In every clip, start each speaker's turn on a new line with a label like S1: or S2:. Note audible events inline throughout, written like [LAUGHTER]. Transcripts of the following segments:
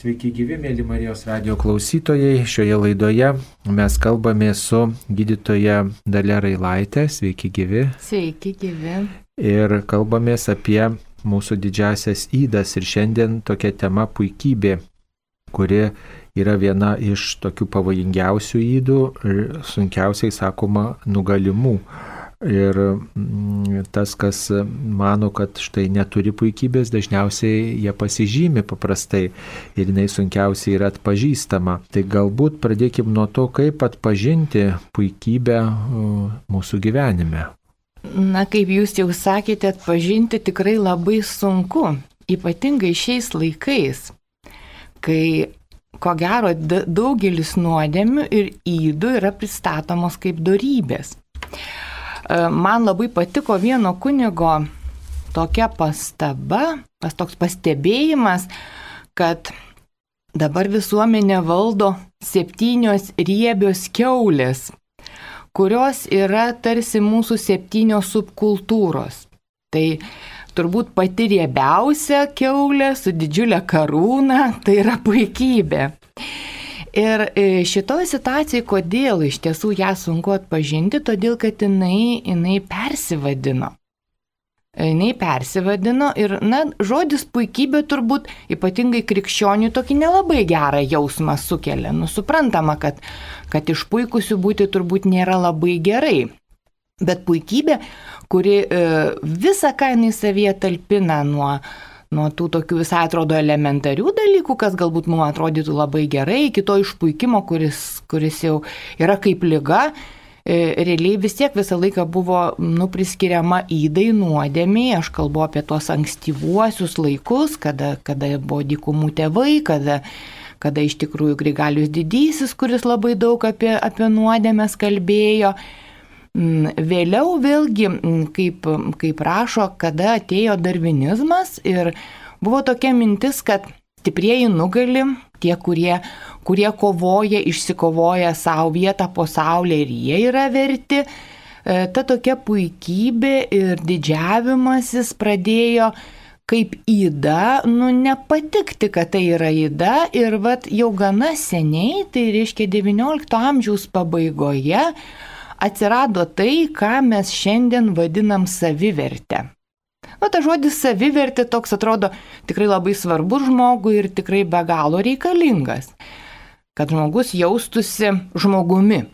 S1: Sveiki gyvi, mėly Marijos radio klausytojai. Šioje laidoje mes kalbame su gydytoja Dalia Railaitė. Sveiki gyvi.
S2: Sveiki gyvi.
S1: Ir kalbamės apie mūsų didžiasias įdas. Ir šiandien tokia tema puikybė, kuri yra viena iš tokių pavojingiausių įdų ir sunkiausiai sakoma nugalimų. Ir mm, tas, kas mano, kad štai neturi puikybės, dažniausiai jie pasižymi paprastai ir jinai sunkiausiai yra atpažįstama. Tai galbūt pradėkim nuo to, kaip atpažinti puikybę mūsų gyvenime.
S2: Na, kaip jūs jau sakėte, atpažinti tikrai labai sunku, ypatingai šiais laikais, kai ko gero daugelis nuodėmių ir įdų yra pristatomos kaip darybės. E, man labai patiko vieno kunigo tokia pastaba, pas toks pastebėjimas, kad dabar visuomenė valdo septynios riebios keulės, kurios yra tarsi mūsų septynios subkultūros. Tai turbūt pati riebiausia keulė su didžiulė karūna, tai yra puikybė. Ir e, šitoje situacijoje, kodėl iš tiesų ją sunku atpažinti, todėl kad jinai, jinai persivadino. Jinai persivadino ir, na, žodis puikybė turbūt ypatingai krikščionių tokį nelabai gerą jausmą sukelia. Nu, suprantama, kad, kad išpuikusių būti turbūt nėra labai gerai. Bet puikybė, kuri e, visą kainą į savyje talpina nuo, nuo tų tokių visai atrodo elementarių dalykų, kas galbūt mums atrodytų labai gerai, iki to išpuikimo, kuris, kuris jau yra kaip lyga, e, realiai vis tiek visą laiką buvo nupriskiriama įdai nuodėmiai, aš kalbu apie tuos ankstyvuosius laikus, kada, kada buvo dykumų tėvai, kada, kada iš tikrųjų Grigalius didysis, kuris labai daug apie, apie nuodėmės kalbėjo. Mm, vėliau vėlgi, mm, kaip, kaip rašo, kada atėjo darvinizmas ir buvo tokia mintis, kad stiprieji nugali, tie, kurie, kurie kovoja, išsikovoja savo vietą po saulė ir jie yra verti. E, ta tokia puikybė ir didžiavimasis pradėjo kaip įda, nu nepatikti, kad tai yra įda ir vat jau gana seniai, tai reiškia XIX amžiaus pabaigoje, atsirado tai, ką mes šiandien vadinam savivertę. Na, ta žodis savivertė toks atrodo tikrai labai svarbus žmogui ir tikrai be galo reikalingas, kad žmogus jaustųsi žmogumi.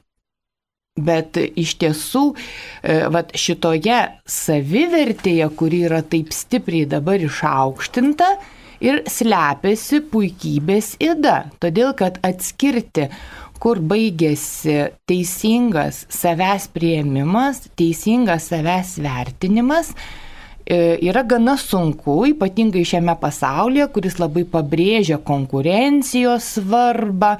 S2: Bet iš tiesų, e, vat, šitoje savivertėje, kuri yra taip stipriai dabar išaukštinta, ir slepiasi puikybės įda. Todėl, kad atskirti kur baigėsi teisingas savęs prieimimas, teisingas savęs vertinimas, e, yra gana sunku, ypatingai šiame pasaulyje, kuris labai pabrėžia konkurencijos svarbą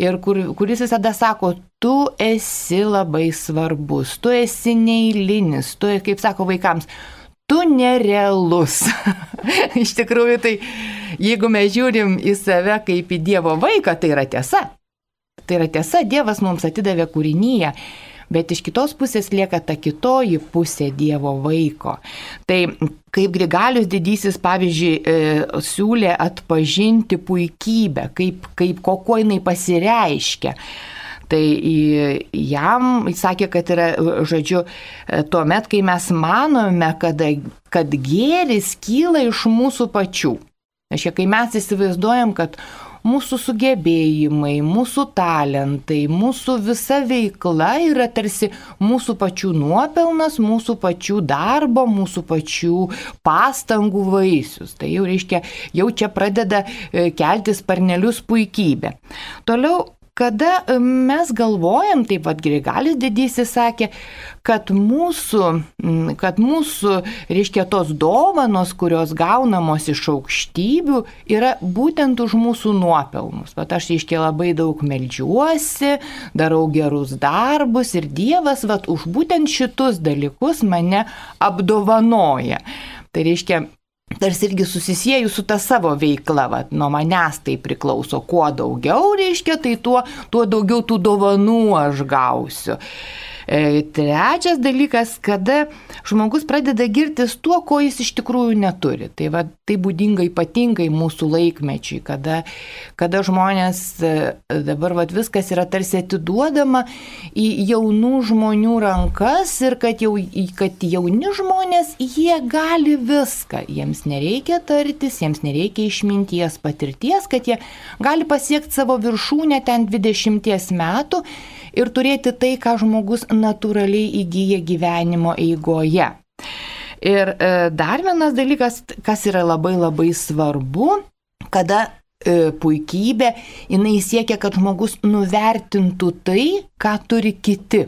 S2: ir kur, kuris visada sako, tu esi labai svarbus, tu esi neįlinis, tu, kaip sako vaikams, tu nerealus. [LAUGHS] Iš tikrųjų, tai jeigu mes žiūrim į save kaip į Dievo vaiką, tai yra tiesa. Tai yra tiesa, Dievas mums atidavė kūrinyje. Bet iš kitos pusės lieka ta kitoji pusė Dievo vaiko. Tai kaip Grigalius didysis, pavyzdžiui, e, siūlė atpažinti puikybę, kaip, kaip koko jinai pasireiškia. Tai jam sakė, kad yra, žodžiu, e, tuo met, kai mes manome, kad, kad gėris kyla iš mūsų pačių. Aš, kai mes įsivaizduojam, kad mūsų sugebėjimai, mūsų talentai, mūsų visa veikla yra tarsi mūsų pačių nuopelnas, mūsų pačių darbo, mūsų pačių pastangų vaisius. Tai jau reiškia, jau čia pradeda e, kelti sparnelius puikybė. Toliau kada e, mes galvojam, taip pat Grigalis didysis sakė, kad mūsų, kad mūsų, reiškia, tos dovanos, kurios gaunamos iš aukštybių, yra būtent už mūsų nuopelnus. Bet aš, reiškia, labai daug melžiuosi, darau gerus darbus ir Dievas, vat, už būtent šitus dalykus mane apdovanoja. Tai reiškia, tarsi irgi susisieju su ta savo veikla, va, nuo manęs tai priklauso, kuo daugiau reiškia, tai tuo, tuo daugiau tų dovanų aš gausiu. E, trečias dalykas, kada žmogus pradeda girtis tuo, ko jis iš tikrųjų neturi. Tai, va, tai būdinga ypatingai mūsų laikmečiui, kada, kada žmonės e, dabar va, viskas yra tarsi atiduodama į jaunų žmonių rankas ir kad, jau, kad jauni žmonės, jie gali viską. Jiems nereikia tartis, jiems nereikia išminties, patirties, kad jie gali pasiekti savo viršūnę ten 20 metų ir turėti tai, ką žmogus natūraliai įgyja gyvenimo eigoje. Ir e, dar vienas dalykas, kas yra labai labai svarbu, kada e, puikybė, jinai siekia, kad žmogus nuvertintų tai, ką turi kiti.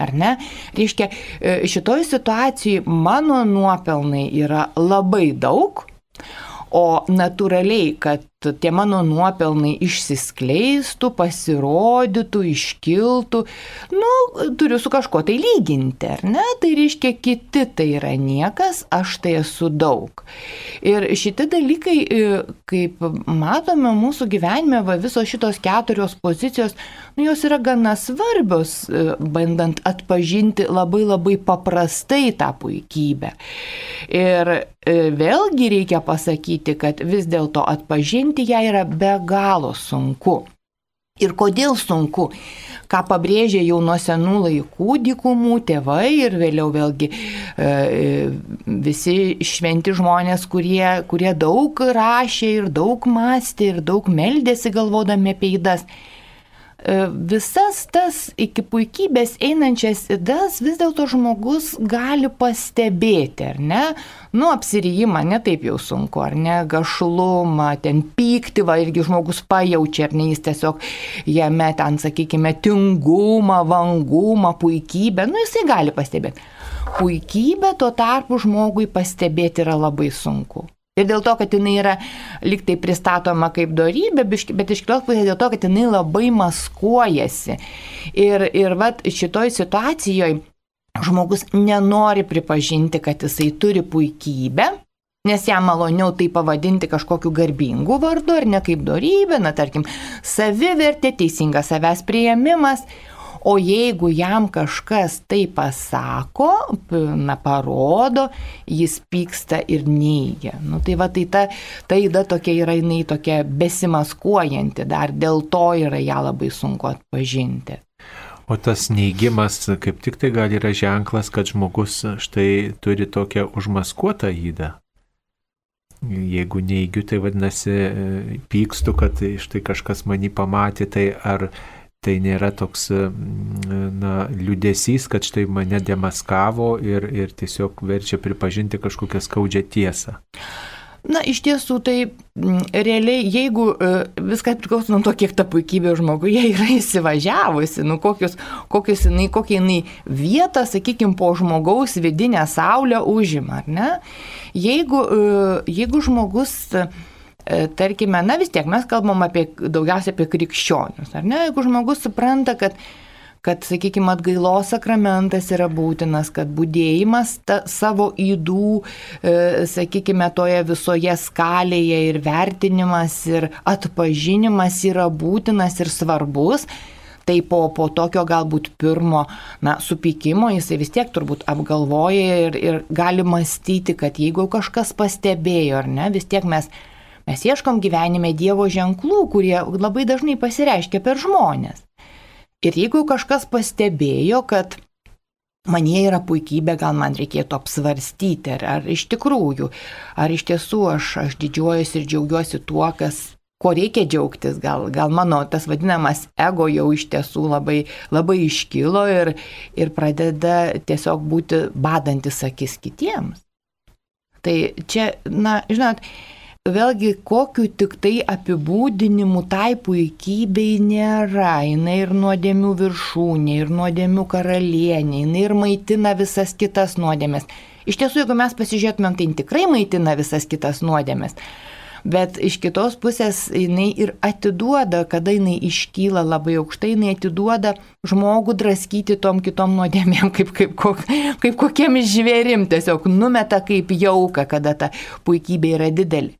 S2: Ar ne? Reiškia, e, šitoj situacijai mano nuopelnai yra labai daug, o natūraliai, kad tie mano nuopelnai išsiskleistų, pasirodytų, iškiltų, nu, turiu su kažko tai lyginti, ar ne? Tai reiškia, kiti tai yra niekas, aš tai esu daug. Ir šitie dalykai, e, kaip matome mūsų gyvenime, va, visos šitos keturios pozicijos, nu, jos yra gana svarbios, e, bandant atpažinti labai labai paprastai tą puikybę. Ir e, vėlgi reikia pasakyti, kad vis dėlto atpažinti ją yra be galo sunku. Ir kodėl sunku? Ką pabrėžė jau nuo senų laikų dykumų tėvai ir vėliau vėlgi e, visi šventi žmonės, kurie, kurie daug rašė ir daug mąstė ir daug meldėsi galvodami apie įdas. E, visas tas iki puikybės einančias įdas vis dėlto žmogus gali pastebėti, ar ne? Nu, apsirijimą netaip jau sunku, ar ne? Gašlumą, ten pykti, va, irgi žmogus pajaučia, ar ne, jis tiesiog jame ten, sakykime, tingumą, vangumą, puikybę, nu, jisai gali pastebėti. Puikybę tuo tarpu žmogui pastebėti yra labai sunku. Ir dėl to, kad jinai yra liktai pristatoma kaip darybė, bet iš kitos pusės dėl to, kad jinai labai maskuojasi. Ir, ir vat, šitoj situacijoje žmogus nenori pripažinti, kad jisai turi puikybę, nes jam maloniau tai pavadinti kažkokiu garbingu vardu ar ne kaip darybė, na tarkim, savivertė, teisingas savęs prieimimas. O jeigu jam kažkas tai pasako, na, parodo, jis pyksta ir neigia. Nu, tai va, tai ta, ta įda tokia yra, jinai tokia besimaskuojanti, dar dėl to yra ją labai sunku atpažinti.
S1: O tas neigimas kaip tik tai gal yra ženklas, kad žmogus štai turi tokią užmaskuotą įdą. Jeigu neigiu, tai vadinasi, pykstu, kad štai kažkas mane pamatė, tai ar tai nėra toks na, liudesys, kad štai mane demaskavo ir, ir tiesiog verčia pripažinti kažkokią skaudžią tiesą.
S2: Na, iš tiesų, tai realiai, jeigu e, viskas priklauso nuo to, kiek ta puikybė žmoguje [LAUGHS] yra įsivažiavusi, nu, kokius, kokius jinai, kokią jinai vietą, sakykime, po žmogaus vidinę saulę užima, ar ne? Jeigu, e, jeigu žmogus E, tarkime, na vis tiek mes kalbam apie daugiausia apie krikščionius, ar ne? Jeigu žmogus supranta, kad kad, sakykime, atgailos sakramentas yra būtinas, kad būdėjimas ta, savo įdų, e, sakykime, toje visoje skalėje ir vertinimas ir atpažinimas yra būtinas ir svarbus. Tai po, po tokio galbūt pirmo, na, supykimo jisai vis tiek turbūt apgalvoja ir, ir gali mąstyti, kad jeigu kažkas pastebėjo ar ne, vis tiek mes Mes ieškom gyvenime Dievo ženklų, kurie labai dažnai pasireiškia per žmonės. Ir jeigu kažkas pastebėjo, kad manie yra puikybė, gal man reikėtų apsvarstyti, ar, ar iš tikrųjų, ar iš tiesų aš, aš didžiuojuosi ir džiaugiuosi tuo, kas, ko reikia džiaugtis, gal, gal mano tas vadinamas ego jau iš tiesų labai, labai iškilo ir, ir pradeda tiesiog būti badantis akis kitiems. Tai čia, na, žinot, vėlgi kokiu tik tai apibūdinimu tai puikybei nėra. Jis ir nuodėmių viršūnė, ir nuodėmių karalienė, jis ir maitina visas kitas nuodėmės. Iš tiesų, jeigu mes pasižiūrėtumėm, tai tikrai maitina visas kitas nuodėmės bet iš kitos pusės jinai ir atiduoda, kada jinai iškyla labai aukštai, jinai atiduoda žmogų draskyti tom kitom nuodėmėm, kaip, kaip, kaip, kaip kokiem žvėrim, tiesiog numeta kaip jauka, kada ta puikybė yra didelė.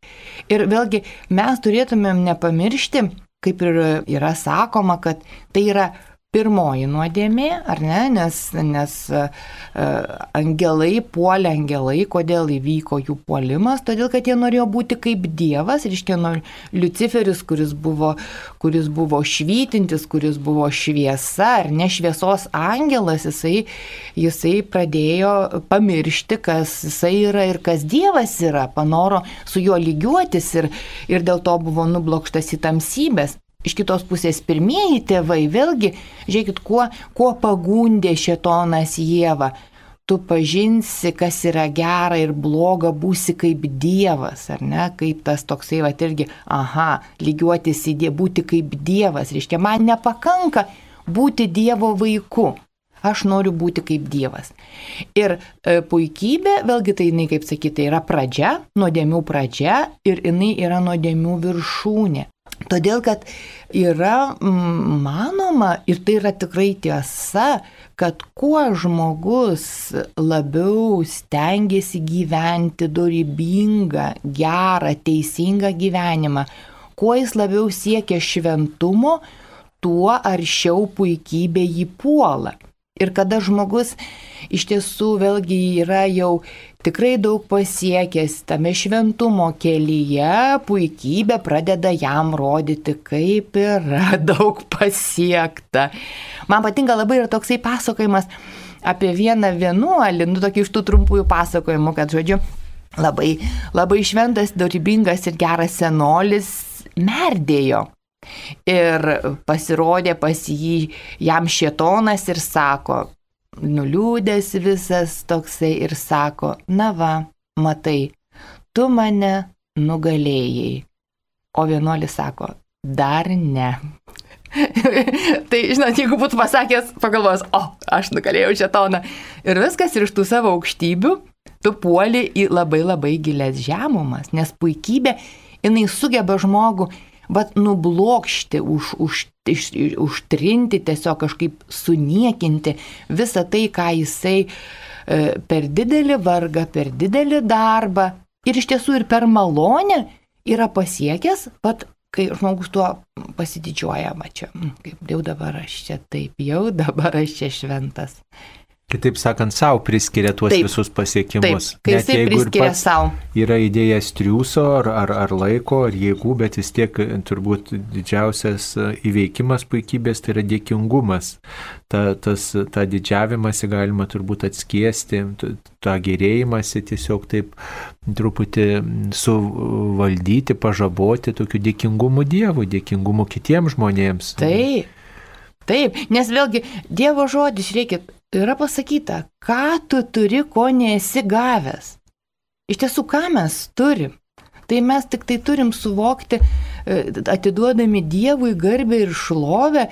S2: Ir vėlgi mes turėtumėm nepamiršti, kaip ir yra sakoma, kad tai yra pirmoji nuodėmė, ar ne, nes, nes uh, angelai puolė angelai, kodėl įvyko jų puolimas, todėl kad jie norėjo būti kaip Dievas, reiškia, nu, Luciferis, kuris buvo, kuris buvo švytintis, kuris buvo šviesa, ar ne šviesos angelas, jisai, jisai pradėjo pamiršti, kas jisai yra ir kas Dievas yra, panoro su juo lygiuotis ir, ir dėl to buvo nublokštas į tamsybės. Iš kitos pusės pirmieji tėvai, vėlgi, žiūrėkit, kuo, kuo pagundė šetonas Jėva. Tu pažinsi, kas yra gera ir bloga, būsi kaip Dievas, ar ne? Kaip tas toksai, va, irgi, aha, lygiuotis į Dievą, būti kaip Dievas. Reiškia, man nepakanka būti Dievo vaiku. Aš noriu būti kaip Dievas. Ir e, puikybė, vėlgi tai jinai, kaip sakyti, yra pradžia, nuodėmių pradžia ir jinai yra nuodėmių viršūnė. Todėl, kad yra manoma, ir tai yra tikrai tiesa, kad kuo žmogus labiau stengiasi gyventi dorybingą, gerą, teisingą gyvenimą, kuo jis labiau siekia šventumo, tuo aršiau puikybė jį puola. Ir kada žmogus iš tiesų vėlgi yra jau tikrai daug pasiekęs tame šventumo kelyje, puikybė pradeda jam rodyti, kaip yra [LAUGHS] daug pasiekta. Man patinka labai ir toksai pasakojimas apie vieną vienuolį, nu tokį iš tų trumpųjų pasakojimų, kad žodžiu, labai, labai šventas, dorybingas ir geras senolis merdėjo. Ir pasirodė pas jį jam šietonas ir sako, nuliūdęs visas toksai ir sako, na va, matai, tu mane nugalėjai. O vienuolis sako, dar ne. [LAUGHS] tai, žinot, jeigu būtų pasakęs, pagalvos, o, aš nugalėjau šetoną. Ir viskas ir iš tų savo aukštybių tu puoli į labai labai gilės žemumas, nes puikybė, jinai sugeba žmogų bet nublokšti, už, už, iš, užtrinti, tiesiog kažkaip suniekinti visą tai, ką jisai e, per didelį vargą, per didelį darbą ir iš tiesų ir per malonę yra pasiekęs, pat kai žmogus tuo pasididžiuoja, mačiau, kaip jau dabar aš čia taip, jau dabar aš čia šventas.
S1: Kitaip sakant, savo priskiria tuos taip, visus pasiekimus.
S2: Taip, kai Net jisai priskiria savo.
S1: Yra idėjas triūso ar, ar, ar laiko, ar jėgų, bet vis tiek turbūt didžiausias įveikimas puikybės tai yra dėkingumas. Ta, tas, tą didžiavimąsi galima turbūt atskiesti, tą gerėjimąsi tiesiog taip truputį suvaldyti, pažaboti tokiu dėkingumu Dievui, dėkingumu kitiems žmonėms.
S2: Taip. Taip, nes vėlgi Dievo žodis, reikia, yra pasakyta, ką tu turi, ko nesi gavęs. Iš tiesų, ką mes turim? Tai mes tik tai turim suvokti, e, atiduodami Dievui garbę ir šlovę,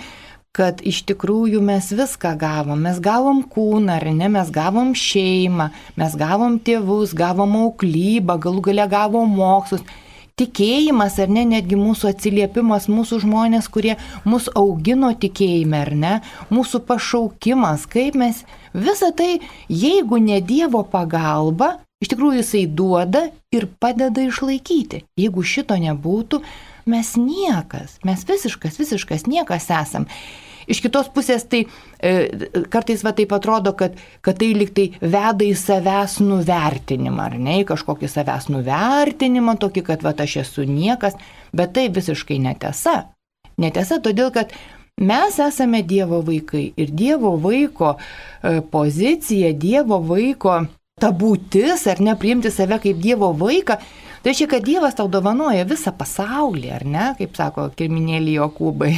S2: kad iš tikrųjų mes viską gavom. Mes gavom kūną, ar ne, mes gavom šeimą, mes gavom tėvus, gavom auklybą, galų gale gavom mokslus tikėjimas, ar ne, netgi mūsų atsiliepimas, mūsų žmonės, kurie mus augino tikėjime, ar ne, mūsų pašaukimas, kaip mes visą tai, jeigu ne Dievo pagalba, iš tikrųjų jisai duoda ir padeda išlaikyti. Jeigu šito nebūtų, mes niekas, mes visiškas, visiškas niekas esam. Iš kitos pusės tai e, kartais va taip atrodo, kad, kad tai liktai veda į savęs nuvertinimą, ar ne, į kažkokį savęs nuvertinimą, tokį, kad va aš esu niekas, bet tai visiškai netiesa. Netiesa, todėl kad mes esame Dievo vaikai ir Dievo vaiko e, pozicija, Dievo vaiko ta būtis, ar ne, priimti save kaip Dievo vaiką, Tai reiškia, kad Dievas tau dovanoja visą pasaulį, ar ne, kaip sako kirminėlį Jokūbai.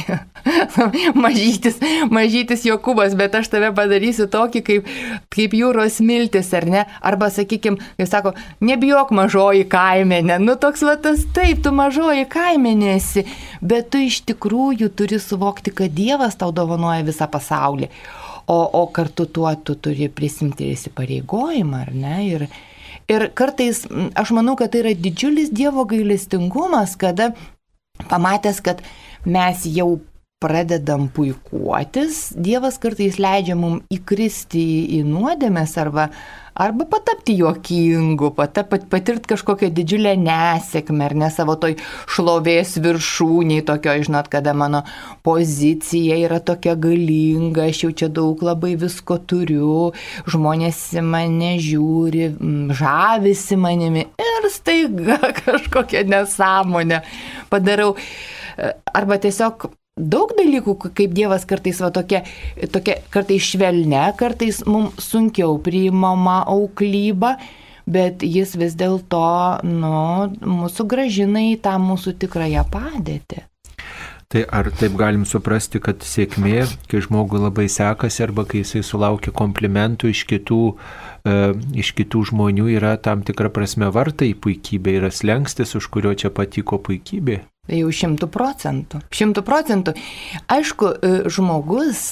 S2: [LAUGHS] mažytis, mažytis Jokūbas, bet aš tave padarysiu tokį kaip, kaip jūros miltis, ar ne? Arba, sakykime, kaip sako, nebijok mažoji kaimenė. Nu toks va tas taip, tu mažoji kaimenėsi, bet tu iš tikrųjų turi suvokti, kad Dievas tau dovanoja visą pasaulį. O, o kartu tuo tu turi prisimti įsipareigojimą, ar ne? Ir, Ir kartais aš manau, kad tai yra didžiulis Dievo gailestingumas, kada pamatęs, kad mes jau pradedam puikuotis, Dievas kartais leidžia mums įkristi į nuodėmės arba arba patapti juokingu, patirti kažkokią didžiulę nesėkmę, ar ne savo toj šlovės viršūniai, tokio, žinot, kada mano pozicija yra tokia galinga, aš jau čia daug labai visko turiu, žmonės mane žiūri, žavisi manimi ir staiga [LAUGHS] kažkokią nesąmonę padarau. Arba tiesiog daug dalykų, kaip Dievas kartais va tokia, tokia kartais švelne, kartais mums sunkiau priimama auklyba, bet jis vis dėlto, nu, mūsų gražina į tą mūsų tikrąją padėtį.
S1: Tai ar taip galim suprasti, kad sėkmė, kai žmogui labai sekasi arba kai jisai sulaukia komplimentų iš kitų, e, iš kitų žmonių, yra tam tikra prasme vartai puikybė, yra slengstis, už kurio čia patiko puikybė?
S2: Jau šimtų procentų. Šimtų procentų. Aišku, e, žmogus,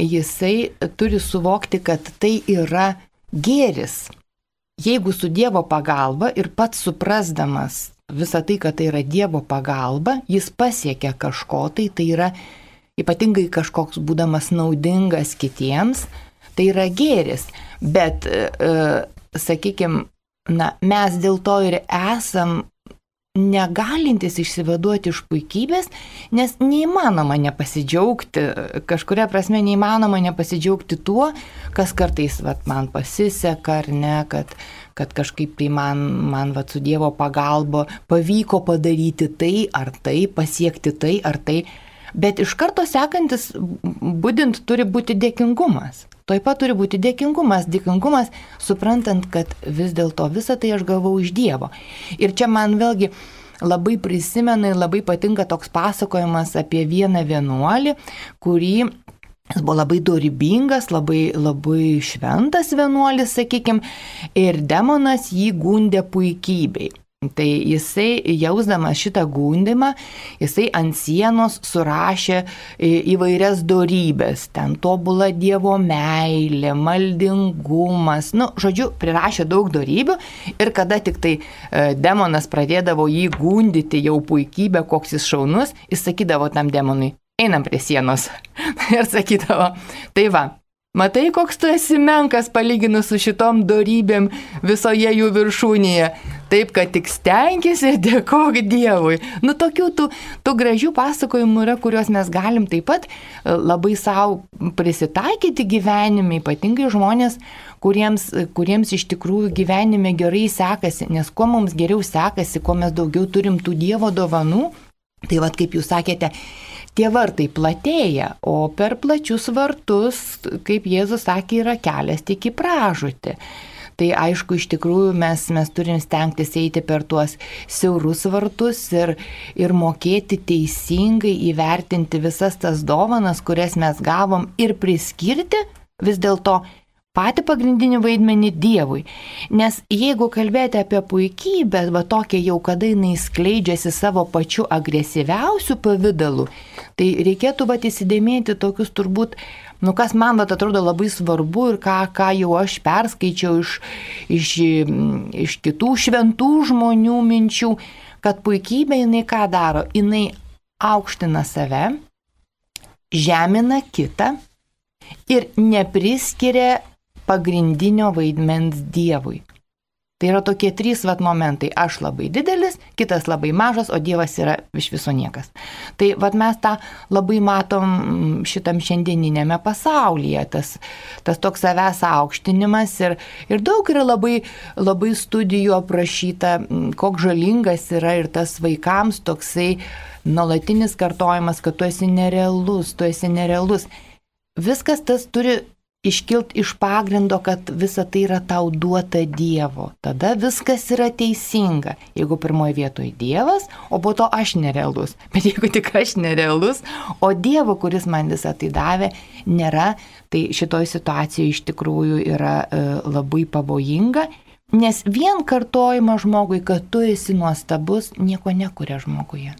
S2: jisai turi suvokti, kad tai yra gėris. Jeigu su Dievo pagalba ir pats suprasdamas visą tai, kad tai yra Dievo pagalba, jis pasiekia kažko, tai tai yra ypatingai kažkoks būdamas naudingas kitiems, tai yra gėris. Bet, e, e sakykime, na, mes dėl to ir esam negalintis išsivaduoti iš puikybės, nes neįmanoma nepasidžiaugti, kažkuria prasme neįmanoma nepasidžiaugti tuo, kas kartais vat, man pasiseka ar ne, kad, kad kažkaip tai man, man vat, su Dievo pagalba pavyko padaryti tai ar tai, pasiekti tai ar tai. Bet iš karto sekantis būdint turi būti dėkingumas. Taip pat turi būti dėkingumas, dėkingumas, suprantant, kad vis dėlto visą tai aš gavau iš Dievo. Ir čia man vėlgi labai prisimena ir labai patinka toks pasakojimas apie vieną vienuolį, kurį Jis buvo labai dorybingas, labai, labai šventas vienuolis, sakykime, ir demonas jį gundė puikybei. Tai jisai, jausdamas šitą gundimą, jisai ant sienos surašė įvairias darybės. Ten tobula Dievo meilė, maldingumas. Nu, žodžiu, prirašė daug darybių ir kada tik tai e, demonas pradėdavo jį gundyti jau puikybę, koks jis šaunus, jis sakydavo tam demonui, einam prie sienos. [LAUGHS] ir sakydavo, tai va, Matai, koks tu esi menkas palyginus su šitom darybėm visoje jų viršūnėje. Taip, kad tik stengiasi ir dėkok Dievui. Nu, tokių tų, tų gražių pasakojimų yra, kuriuos mes galim taip pat e, labai savo prisitaikyti gyvenime, ypatingai žmonės, kuriems, kuriems iš tikrųjų gyvenime gerai sekasi, nes kuo mums geriau sekasi, kuo mes daugiau turim tų Dievo dovanų, tai vad kaip jūs sakėte, tie vartai platėja, o per plačius vartus, kaip Jėzus sakė, yra kelias tik į pražūtį. Tai aišku, iš tikrųjų mes, mes turim stengtis eiti per tuos siaurus vartus ir, ir mokėti teisingai įvertinti visas tas dovanas, kurias mes gavom ir priskirti vis dėlto patį pagrindinį vaidmenį Dievui. Nes jeigu kalbėti apie puikybę, va tokia jau kada jinai skleidžiasi savo pačiu agresyviausiu pavydalu, tai reikėtų va įsidėmėti tokius turbūt, nu kas man va atrodo labai svarbu ir ką, ką jau aš perskaičiau iš, iš, iš kitų šventų žmonių minčių, kad puikybė jinai ką daro? Jinai aukština save, žemina kitą ir nepriskiria pagrindinio vaidmens Dievui. Tai yra tokie trys vat momentai. Aš labai didelis, kitas labai mažas, o Dievas yra iš viso niekas. Tai vat mes tą labai matom šitam šiandieninėme pasaulyje. Tas, tas toks savęs aukštinimas ir, ir daug yra labai, labai studijų aprašyta, koks žalingas yra ir tas vaikams toksai nuolatinis kartojimas, kad tu esi nerealus, tu esi nerealus. Viskas tas turi iškilt iš pagrindo, kad visa tai yra tau duota Dievo. Tada viskas yra teisinga. Jeigu pirmoji vietoje Dievas, o po to aš nerealus. [LAUGHS] Bet jeigu tik aš nerealus, o Dievo, kuris man visą tai davė, nėra, tai šitoj situacijoje iš tikrųjų yra e, labai pavojinga. Nes vien kartojimas žmogui, kad tu esi nuostabus, nieko nekuria žmoguje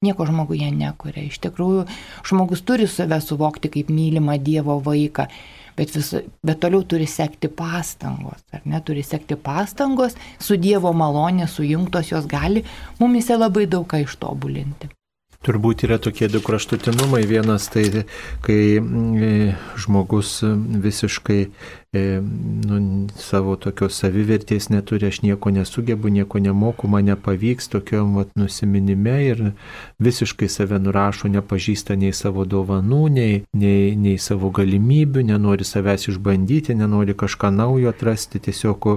S2: nieko žmoguje nekuria. Iš tikrųjų, žmogus turi save suvokti kaip mylimą Dievo vaiką, bet, vis, bet toliau turi sekti pastangos, ar ne, turi sekti pastangos, su Dievo malonė sujungtos jos gali mumise labai daug ką ištobulinti.
S1: Turbūt yra tokie du kraštutinumai. Vienas tai, kai e, žmogus visiškai e, nu, savo tokios savivertės neturi, aš nieko nesugebu, nieko nemoku, man nepavyks tokiam vat, nusiminime ir visiškai save nurašo, nepažįsta nei savo dovanų, nei, nei, nei savo galimybių, nenori savęs išbandyti, nenori kažką naujo atrasti, tiesiog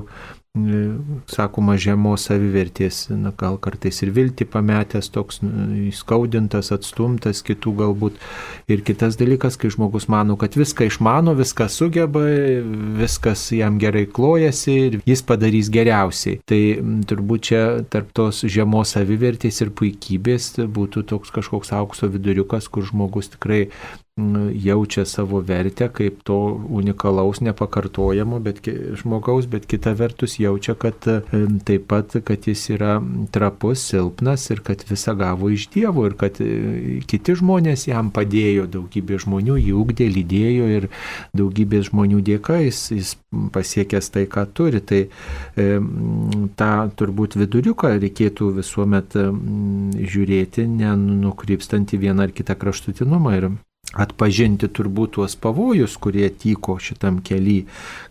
S1: sakoma, žemos savivertės, na, gal kartais ir vilti pametęs, toks įskaudintas, atstumtas kitų galbūt. Ir kitas dalykas, kai žmogus mano, kad viską išmano, viską sugeba, viskas jam gerai klojasi ir jis padarys geriausiai. Tai turbūt čia tarp tos žemos savivertės ir puikybės būtų toks kažkoks aukso viduriukas, kur žmogus tikrai jaučia savo vertę kaip to unikalaus, nepakartojamo bet, žmogaus, bet kita vertus jaučia, kad taip pat, kad jis yra trapus, silpnas ir kad visą gavo iš Dievo ir kad e, kiti žmonės jam padėjo, daugybė žmonių jį ugdė, lydėjo ir daugybė žmonių dėka jis, jis pasiekęs tai, ką turi. Tai e, tą turbūt viduriuką reikėtų visuomet žiūrėti, nenukrypstant į vieną ar kitą kraštutinumą. Ir atpažinti turbūt tuos pavojus, kurie tyko šitam keliui,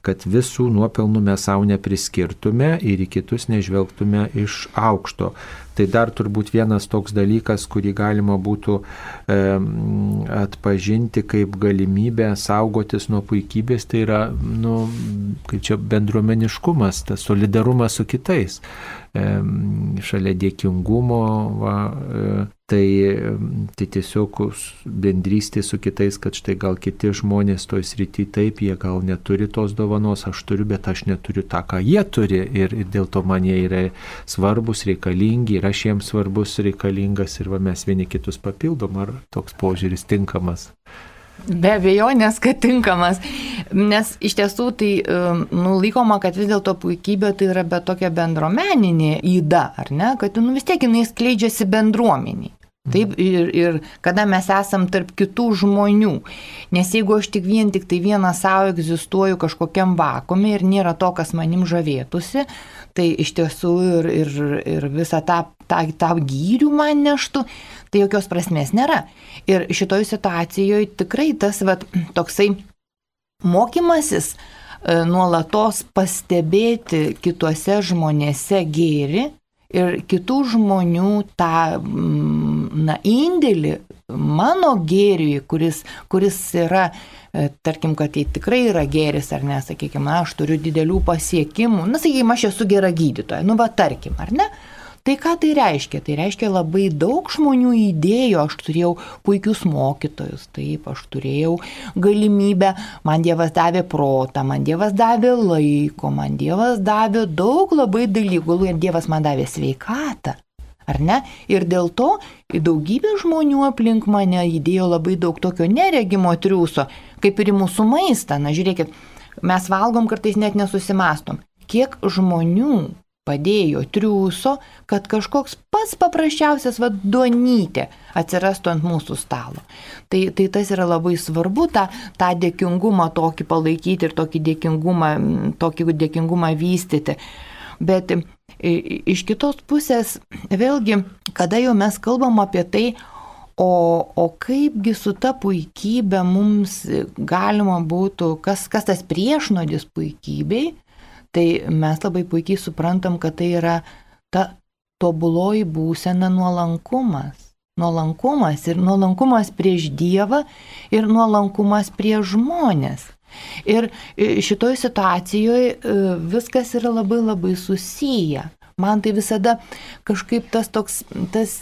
S1: kad visų nuopelnų mes savo nepriskirtume ir į kitus nežvelgtume iš aukšto. Tai dar turbūt vienas toks dalykas, kurį galima būtų e, atpažinti kaip galimybę saugotis nuo puikybės, tai yra, nu, kaip čia bendruomeniškumas, tas solidarumas su kitais. Šalia dėkingumo, va, e, tai, tai tiesiog bendrystė su kitais, kad štai gal kiti žmonės toj srity taip, jie gal neturi tos dovanos, aš turiu, bet aš neturiu tą, ką jie turi. Ir, ir dėl to man jie yra svarbus, reikalingi ir aš jiems svarbus, reikalingas ir va, mes vieni kitus papildom, ar toks požiūris tinkamas.
S2: Be abejonės, kad tinkamas, nes iš tiesų tai um, nulaikoma, kad vis dėlto puikybė tai yra be tokia bendruomeninė įda, ar ne, kad nu, vis tiek jinai skleidžiasi bendruomeniai. Taip, ir, ir kada mes esam tarp kitų žmonių. Nes jeigu aš tik vien tik tai vieną savo egzistuoju kažkokiam vakume ir nėra to, kas manim žavėtųsi, tai iš tiesų ir, ir, ir visą tą, tą, tą gyrių man neštų, tai jokios prasmės nėra. Ir šitoj situacijoje tikrai tas vat, toksai mokymasis e, nuolatos pastebėti kituose žmonėse gėri ir kitų žmonių tą mm, na, indėlį mano gėriui, kuris, kuris yra, e, tarkim, kad tai tikrai yra gėris, ar ne, sakykime, aš turiu didelių pasiekimų, na, sakykime, aš esu gera gydytoja, nu, va, tarkim, ar ne, Tai ką tai reiškia? Tai reiškia labai daug žmonių įdėjo, aš turėjau puikius mokytojus, taip, aš turėjau galimybę, man Dievas davė protą, man Dievas davė laiko, man Dievas davė daug labai dalykų, Dievas man davė sveikatą. Ar ne? Ir dėl to daugybė žmonių aplink mane įdėjo labai daug tokio neregimo triūso, kaip ir į mūsų maistą. Na, žiūrėkit, mes valgom kartais net nesusimastom. Kiek žmonių padėjo triūso, kad kažkoks pats paprasčiausias vadonytė atsirastų ant mūsų stalo. Tai, tai tas yra labai svarbu, tą, tą dėkingumą tokį palaikyti ir tokį dėkingumą, tokį dėkingumą vystyti. Bet iš kitos pusės, vėlgi, kada jau mes kalbam apie tai, o, o kaipgi su ta puikybė mums galima būtų, kas, kas tas priešnodis puikybei, tai mes labai puikiai suprantam, kad tai yra ta tobuloji būsena nuolankumas. Nuolankumas ir nuolankumas prieš Dievą ir nuolankumas prieš žmonės. Ir e, šitoj situacijoje e, viskas yra labai labai susiję. Man tai visada kažkaip tas toks, tas,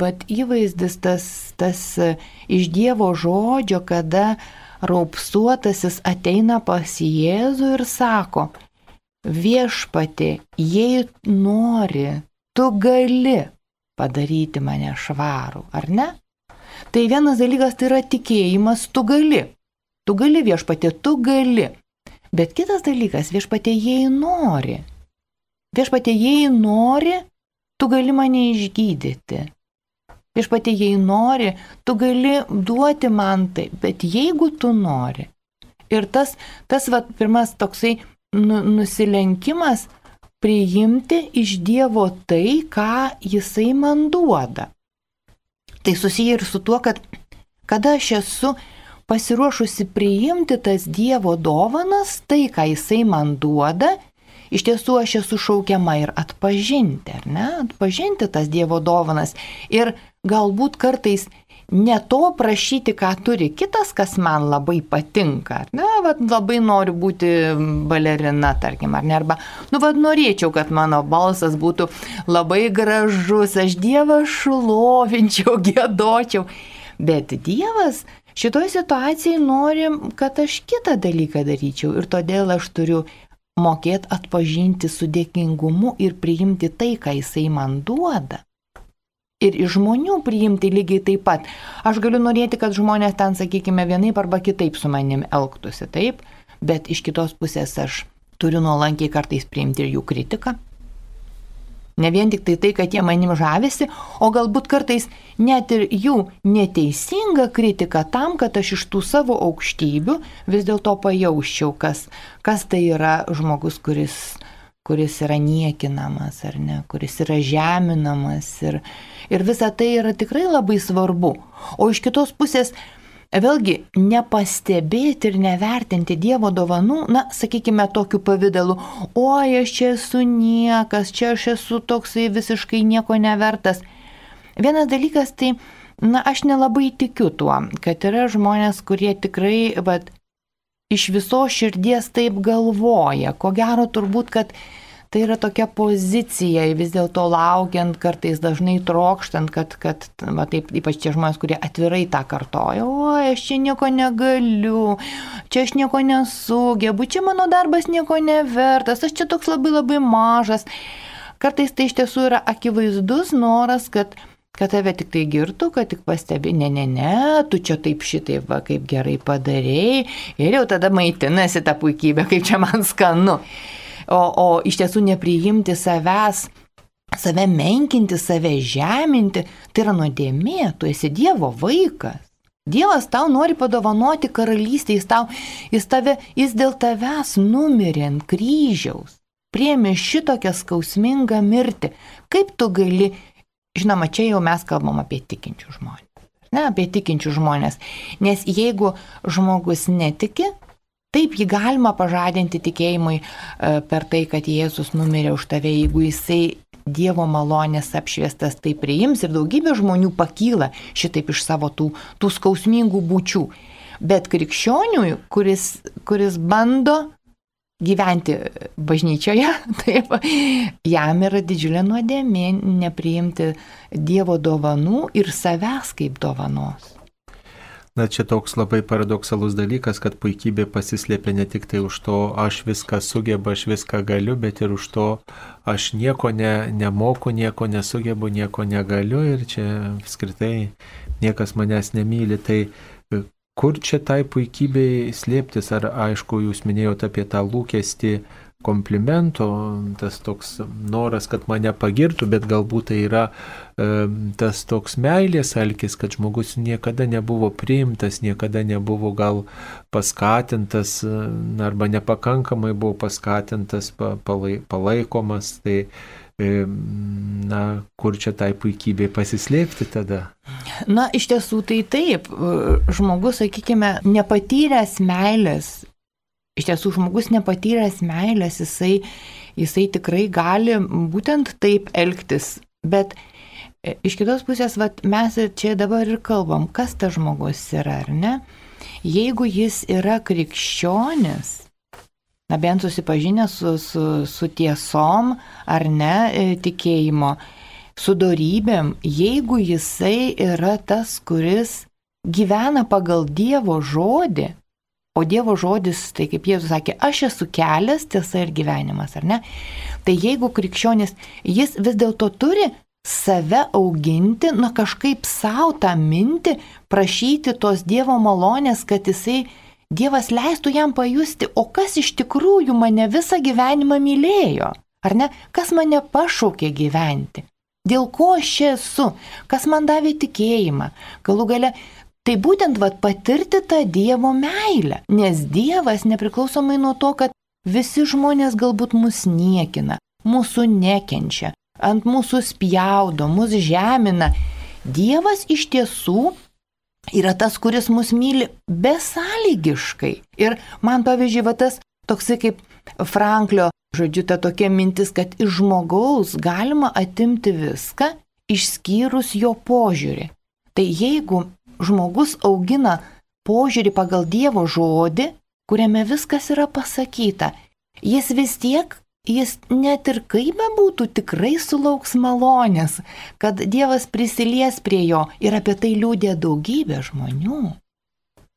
S2: bet įvaizdis, tas, tas iš Dievo žodžio, kada raupsuotasis ateina pas Jėzų ir sako, viešpatė, jei nori, tu gali padaryti mane švarų, ar ne? Tai vienas dalykas tai yra tikėjimas, tu gali. Tu gali viešpatė, tu gali. Bet kitas dalykas, viešpatė, jei nori. Viešpatė, jei nori, tu gali mane išgydyti. Viešpatė, jei nori, tu gali duoti man tai, bet jeigu tu nori. Ir tas, tas va, pirmas toksai nu, nusilenkimas priimti iš Dievo tai, ką Jisai man duoda. Tai susiję ir su tuo, kad kada aš esu pasiruošusi priimti tas Dievo dovanas, tai, ką Jisai man duoda, iš tiesų aš esu šaukiama ir atpažinti, ar ne? Atpažinti tas Dievo dovanas. Ir galbūt kartais ne to prašyti, ką turi kitas, kas man labai patinka. Na, vad labai noriu būti balerina, tarkim, ar ne, arba, nu, vad norėčiau, kad mano balsas būtų labai gražus, aš Dievą šlovinčiau, [LAUGHS] gėdočiau. Bet Dievas šitoje situacijoje nori, kad aš kitą dalyką daryčiau ir todėl aš turiu mokėti atpažinti su dėkingumu ir priimti tai, ką jisai man duoda ir iš žmonių priimti lygiai taip pat. Aš galiu norėti, kad žmonės ten, sakykime, vienaip arba kitaip su manim elgtųsi, taip, bet iš kitos pusės aš turiu nuolankiai kartais priimti ir jų kritiką. Ne vien tik tai tai, kad jie manim žavisi, o galbūt kartais net ir jų neteisinga kritika tam, kad aš iš tų savo aukštybių vis dėlto pajauščiau, kas, kas tai yra žmogus, kuris, kuris yra niekinamas ar ne, kuris yra žeminamas ir, Ir visa tai yra tikrai labai svarbu. O iš kitos pusės, vėlgi, nepastebėti ir nevertinti Dievo dovanų, na, sakykime, tokiu pavydalu, oi, aš čia esu niekas, čia aš esu toksai visiškai nieko nevertas. Vienas dalykas tai, na, aš nelabai tikiu tuo, kad yra žmonės, kurie tikrai, vad, iš viso širdies taip galvoja. Ko gero turbūt, kad tai yra tokia pozicija, vis dėlto laukiant, kartais dažnai trokštant, kad, kad va, taip, ypač tie žmonės, kurie atvirai tą kartoja, o aš čia nieko negaliu, čia aš nieko nesugebu, čia mano darbas nieko nevertas, aš čia toks labai labai mažas. Kartais tai iš tiesų yra akivaizdus noras, kad kad tave tik tai girtų, kad tik pastebi, ne, ne, ne, tu čia taip šitai, va, kaip gerai padarėjai ir jau tada maitinasi tą puikybę, kaip čia man skanu o, o iš tiesų nepriimti savęs, save menkinti, save žeminti, tai yra nuodėmė, tu esi Dievo vaikas. Dievas tau nori padovanoti karalystę, jis, tau, jis, tave, jis dėl tavęs numirė ant kryžiaus, priemi šitokią skausmingą mirtį. Kaip tu gali, žinoma, čia jau mes kalbam apie tikinčių žmonės. Ne, apie tikinčių žmonės. Nes jeigu žmogus netiki, Taip, jį galima pažadinti tikėjimui e, per tai, kad Jėzus numirė už tave, jeigu jisai Dievo malonės apšviestas tai priims ir daugybė žmonių pakyla šitaip iš savo tų, tų skausmingų būčių. Bet krikščioniui, kuris, kuris bando gyventi bažnyčioje, [LAUGHS] taip, jam yra didžiulė nuodėmė nepriimti Dievo dovanų ir savęs kaip dovanos.
S1: Na čia toks labai paradoksalus dalykas, kad puikybė pasislėpia ne tik tai už to, aš viską sugebu, aš viską galiu, bet ir už to, aš nieko ne, nemoku, nieko nesugebu, nieko negaliu ir čia apskritai niekas manęs nemyli. Tai e, kur čia tai puikybei slėptis, ar aišku, jūs minėjote apie tą lūkestį, komplimento, tas toks noras, kad mane pagirtų, bet galbūt tai yra e, tas toks meilės alkis, kad žmogus niekada nebuvo priimtas, niekada nebuvo gal paskatintas arba nepakankamai buvo paskatintas, palai, palaikomas. Tai, e, na, kur čia tai puikybė pasislėpti tada?
S2: Na, iš tiesų tai taip. Žmogus, sakykime, nepatyręs meilės iš tiesų žmogus nepatyręs meilės, jisai, jisai tikrai gali būtent taip elgtis. Bet e, iš kitos pusės, vat, mes čia dabar ir kalbam, kas tas žmogus yra, ar ne? Jeigu jis yra krikščionis, na bent susipažinęs su, su, su tiesom ar ne e, tikėjimo, su darybėm, jeigu jisai yra tas, kuris gyvena pagal Dievo žodį, O Dievo žodis, tai kaip Jėzus sakė, aš esu kelias, tiesa ir gyvenimas, ar ne? Tai jeigu krikščionis, jis vis dėlto turi save auginti, na kažkaip savo tą mintį, prašyti tos Dievo malonės, kad jisai, Dievas leistų jam pajusti, o kas iš tikrųjų mane visą gyvenimą mylėjo, ar ne? Kas mane pašaukė gyventi? Dėl ko aš čia esu? Kas man davė tikėjimą? Galų gale Tai būtent vat, patirti tą Dievo meilę, nes Dievas nepriklausomai nuo to, kad visi žmonės galbūt mus niekina, mūsų nekenčia, ant mūsų spjaudo, mus žemina, Dievas iš tiesų yra tas, kuris mus myli besąlygiškai. Ir man pavyzdžiui, va tas toksai kaip Franklio, žodžiu, ta tokia mintis, kad iš žmogaus galima atimti viską, išskyrus jo požiūrį. Tai jeigu žmogus augina požiūrį pagal Dievo žodį, kuriame viskas yra pasakyta, jis vis tiek jis net ir kaip bebūtų tikrai sulauks malonės, kad Dievas prisilies prie jo ir apie tai liūdė daugybė žmonių.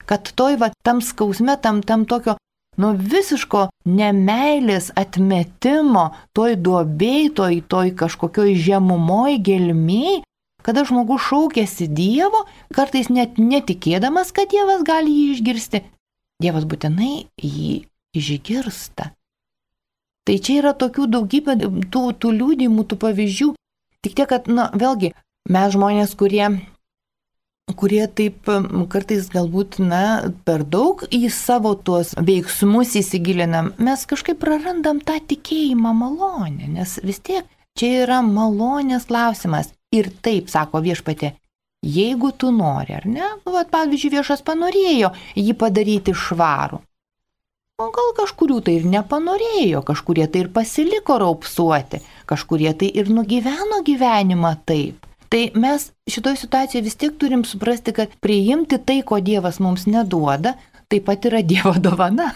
S2: Kad toj va tam skausme, tam, tam tokio nuo visiško nemailės atmetimo, toj duobėj, toj, toj kažkokioj žemumoj, gelmiai, kada žmogus šaukėsi Dievo, kartais net netikėdamas, kad Dievas gali jį išgirsti, Dievas būtinai jį išgirsta. Tai čia yra tokių daugybė tų, tų liūdimų, tų pavyzdžių. Tik tiek, kad, na, vėlgi, mes žmonės, kurie, kurie taip kartais galbūt, na, per daug į savo tuos veiksmus įsigilinam, mes kažkaip prarandam tą tikėjimą malonę, nes vis tiek čia yra malonės klausimas. Ir taip, sako viešpatė, jeigu tu nori, ar ne, nu, vat, pavyzdžiui, viešas panorėjo jį padaryti švarų. O gal kažkurių tai ir nepanorėjo, kažkurie tai ir pasiliko raupsuoti, kažkurie tai ir nugyveno gyvenimą taip. Tai mes šitoje situacijoje vis tiek turim suprasti, kad priimti tai, ko Dievas mums neduoda, taip pat yra Dievo dovana.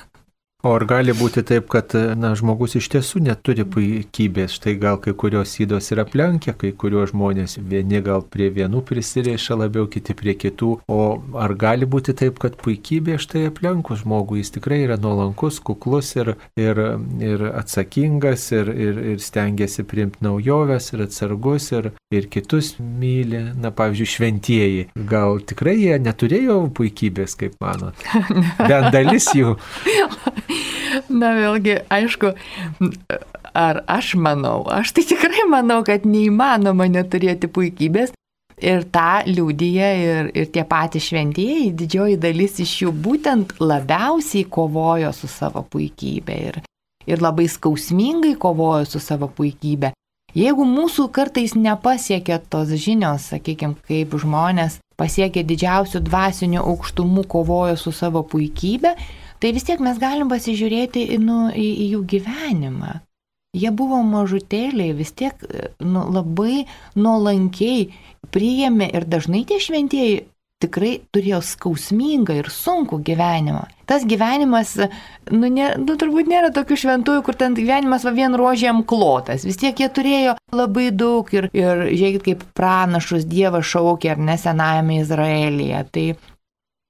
S1: O ar gali būti taip, kad na, žmogus iš tiesų neturi puikybės, štai gal kai kurios įdos yra aplenkia, kai kurios žmonės vieni gal prie vienų prisiriša labiau, kiti prie kitų, o ar gali būti taip, kad puikybė štai aplenkus žmogų, jis tikrai yra nuolankus, kuklus ir, ir, ir atsakingas ir, ir, ir stengiasi priimti naujoves ir atsargus ir, ir kitus myli, na pavyzdžiui, šventieji. Gal tikrai jie neturėjo puikybės, kaip manot? [LAUGHS] Bent dalis jų. [LAUGHS]
S2: Na vėlgi, aišku, ar aš manau, aš tai tikrai manau, kad neįmanoma neturėti puikybės. Ir tą liūdija ir, ir tie patys šventieji, didžioji dalis iš jų būtent labiausiai kovojo su savo puikybė ir, ir labai skausmingai kovojo su savo puikybė. Jeigu mūsų kartais nepasiekia tos žinios, sakykime, kaip žmonės pasiekia didžiausių dvasinių aukštumų kovojo su savo puikybė, tai vis tiek mes galim pasižiūrėti nu, į, į jų gyvenimą. Jie buvo mažutėliai, vis tiek nu, labai nuolankiai priėmė ir dažnai tie šventieji tikrai turėjo skausmingą ir sunkų gyvenimą. Tas gyvenimas, nu, ne, nu turbūt nėra tokių šventųjų, kur ten gyvenimas va vien rožėm klotas. Vis tiek jie turėjo labai daug ir, ir žiūrėkit, kaip pranašus Dievas šaukė ar ne senajame Izraelyje. Tai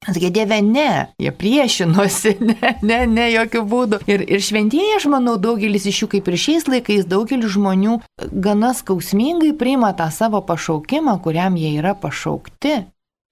S2: Sakė, Dieve, ne, jie priešinosi, [LAUGHS] ne, ne, ne, jokių būdų. Ir, ir šventieji, aš manau, daugelis iš jų, kaip ir šiais laikais, daugelis žmonių gana skausmingai priima tą savo pašaukimą, kuriam jie yra pašaukti.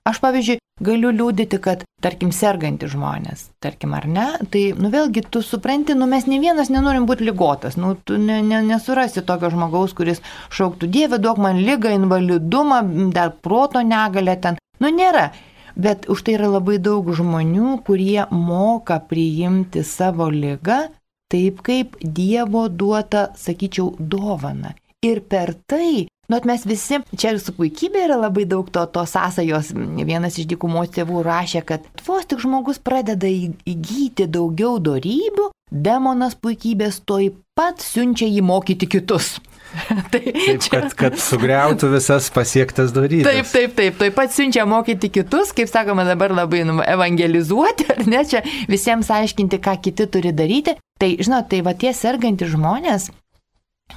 S2: Aš, pavyzdžiui, galiu liūdėti, kad, tarkim, serganti žmonės, tarkim, ar ne, tai, nu vėlgi, tu supranti, nu mes ne vienas nenorim būti lygotas, nu tu ne, ne, nesurasi tokio žmogaus, kuris šauktų, Dieve, duok man lygą, invalidumą, dar proto negalę ten. Nu nėra. Bet už tai yra labai daug žmonių, kurie moka priimti savo lygą taip kaip Dievo duota, sakyčiau, dovana. Ir per tai, nu, mes visi, čia ir su puikybė yra labai daug to, to sąsajos. Vienas iš dykumos tėvų rašė, kad vos tik žmogus pradeda įgyti daugiau darybių, demonas puikybės toj pat siunčia jį mokyti kitus. [LAUGHS]
S1: tai taip, čia... kad, kad sugriautų visas pasiektas daryti.
S2: Taip, taip, taip, taip pat siunčia mokyti kitus, kaip sakoma dabar labai nu, evangelizuoti, ar ne, čia visiems aiškinti, ką kiti turi daryti. Tai, žinot, tai va tie sergantys žmonės,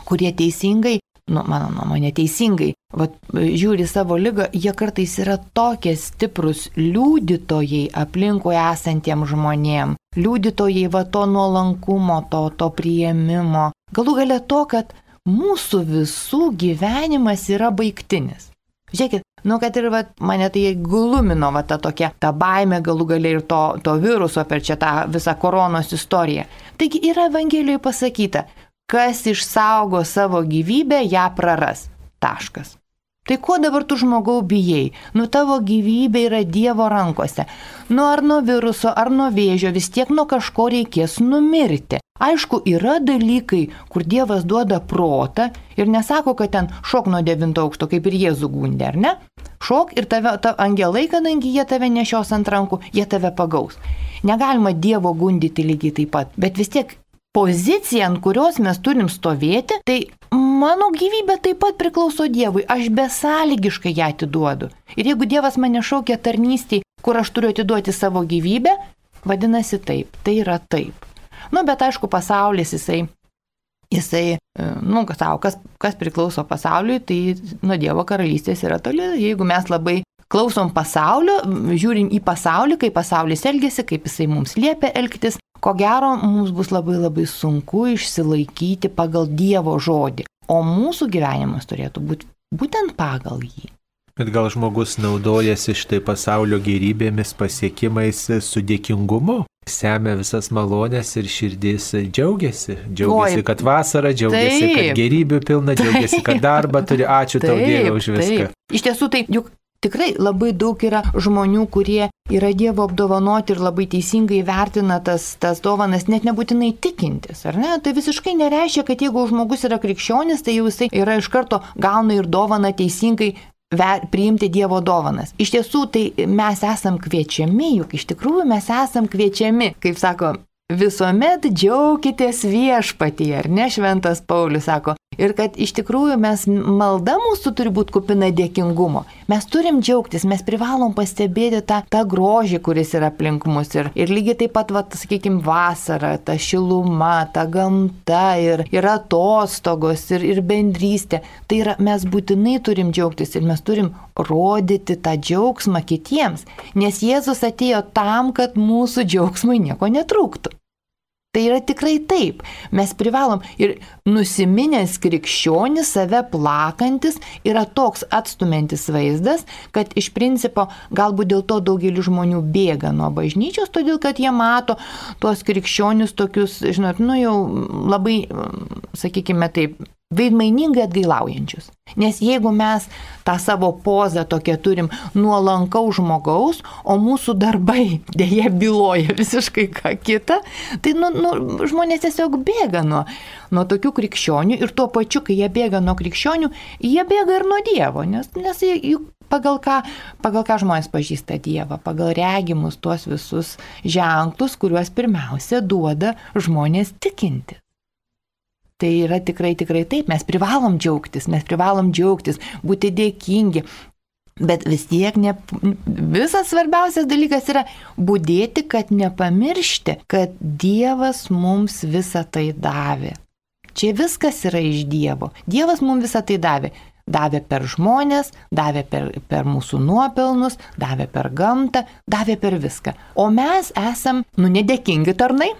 S2: kurie teisingai, nu, mano nuomonė, teisingai, va, žiūri savo lygą, jie kartais yra tokie stiprus liūdytojai aplinkui esantiem žmonėm. Liūdytojai va to nuolankumo, to, to prieimimo. Galų gale to, kad mūsų visų gyvenimas yra baigtinis. Žiūrėkit, nu kad ir va, mane tai glumino va ta tokia, ta baime galų galiai ir to, to viruso per čia tą visą koronos istoriją. Taigi yra Evangelijoje pasakyta, kas išsaugo savo gyvybę, ją praras. Taškas. Tai ko dabar tu žmogau bijai? Nu tavo gyvybė yra Dievo rankose. Nu ar nuo viruso, ar nuo vėžio vis tiek nuo kažko reikės numirti. Aišku, yra dalykai, kur Dievas duoda protą ir nesako, kad ten šok nuo devinto aukšto, kaip ir Jėzų gundė, ar ne? šok ir tave, ta angelai, kadangi jie tave nešios ant rankų, jie tave pagaus. Negalima Dievo gundyti lygiai taip pat, bet vis tiek pozicija, ant kurios mes turim stovėti, tai mano gyvybė taip pat priklauso Dievui, aš besąlygiškai ją atiduodu. Ir jeigu Dievas mane šaukia tarnystėj, kur aš turiu atiduoti savo gyvybę, vadinasi taip, tai yra taip. Nu, bet aišku, pasaulis jisai, jisai, e, nu, savo, kas, kas priklauso pasauliui, tai nuo Dievo karalystės yra toli. Jeigu mes labai klausom pasaulio, žiūrim į pasaulį, kaip pasaulis elgesi, kaip jisai mums liepia elgtis, ko gero mums bus labai labai sunku išsilaikyti pagal Dievo žodį, o mūsų gyvenimas turėtų būti būtent pagal jį.
S1: Bet gal žmogus naudojasi štai pasaulio gerybėmis, pasiekimais su dėkingumu, semia visas malonės ir širdis džiaugiasi. Džiaugiasi, Oi, kad vasara, džiaugiasi, taip, kad gerybių pilna, džiaugiasi, kad darbą turi. Ačiū taip, tau Dieve už viską.
S2: Taip. Iš tiesų, tai juk Tikrai labai daug yra žmonių, kurie yra Dievo apdovanoti ir labai teisingai vertina tas, tas dovanas, net nebūtinai tikintis, ar ne? Tai visiškai nereiškia, kad jeigu žmogus yra krikščionis, tai jau jisai yra iš karto gauna ir dovaną teisingai ver, priimti Dievo dovanas. Iš tiesų, tai mes esam kviečiami, juk iš tikrųjų mes esam kviečiami, kaip sako Visuomet džiaukitės viešpatį, ar ne šventas Paulius sako. Ir kad iš tikrųjų mes malda mūsų turi būti kupina dėkingumo. Mes turim džiaugtis, mes privalom pastebėti tą, tą grožį, kuris yra aplink mus. Ir, ir lygiai taip pat, va, sakykime, vasara, ta šiluma, ta gamta ir, ir atostogos ir, ir bendrystė. Tai yra, mes būtinai turim džiaugtis ir mes turim rodyti tą džiaugsmą kitiems, nes Jėzus atėjo tam, kad mūsų džiaugsmui nieko netrūktų. Tai yra tikrai taip. Mes privalom ir nusiminęs krikščionis, save plakantis yra toks atstumiantis vaizdas, kad iš principo galbūt dėl to daugelis žmonių bėga nuo bažnyčios, todėl kad jie mato tuos krikščionius tokius, žinot, nu jau labai, sakykime taip, veidmainingai atgailaujančius. Nes jeigu mes tą savo pozą tokią turim nuolankaus žmogaus, o mūsų darbai [LAUGHS] dėje byloja visiškai ką kitą, tai nu, nu, žmonės tiesiog bėga nuo, nuo tokių krikščionių ir tuo pačiu, kai jie bėga nuo krikščionių, jie bėga ir nuo Dievo, nes, nes juk pagal ką, pagal ką žmonės pažįsta Dievą, pagal regimus tuos visus ženklus, kuriuos pirmiausia duoda žmonės tikinti. Tai yra tikrai, tikrai taip, mes privalom džiaugtis, mes privalom džiaugtis, būti dėkingi. Bet vis tiek ne, visas svarbiausias dalykas yra būdėti, kad nepamiršti, kad Dievas mums visą tai davė. Čia viskas yra iš Dievo. Dievas mums visą tai davė davė per žmonės, davė per, per mūsų nuopelnus, davė per gamtą, davė per viską. O mes esam, nu, nedėkingi tarnai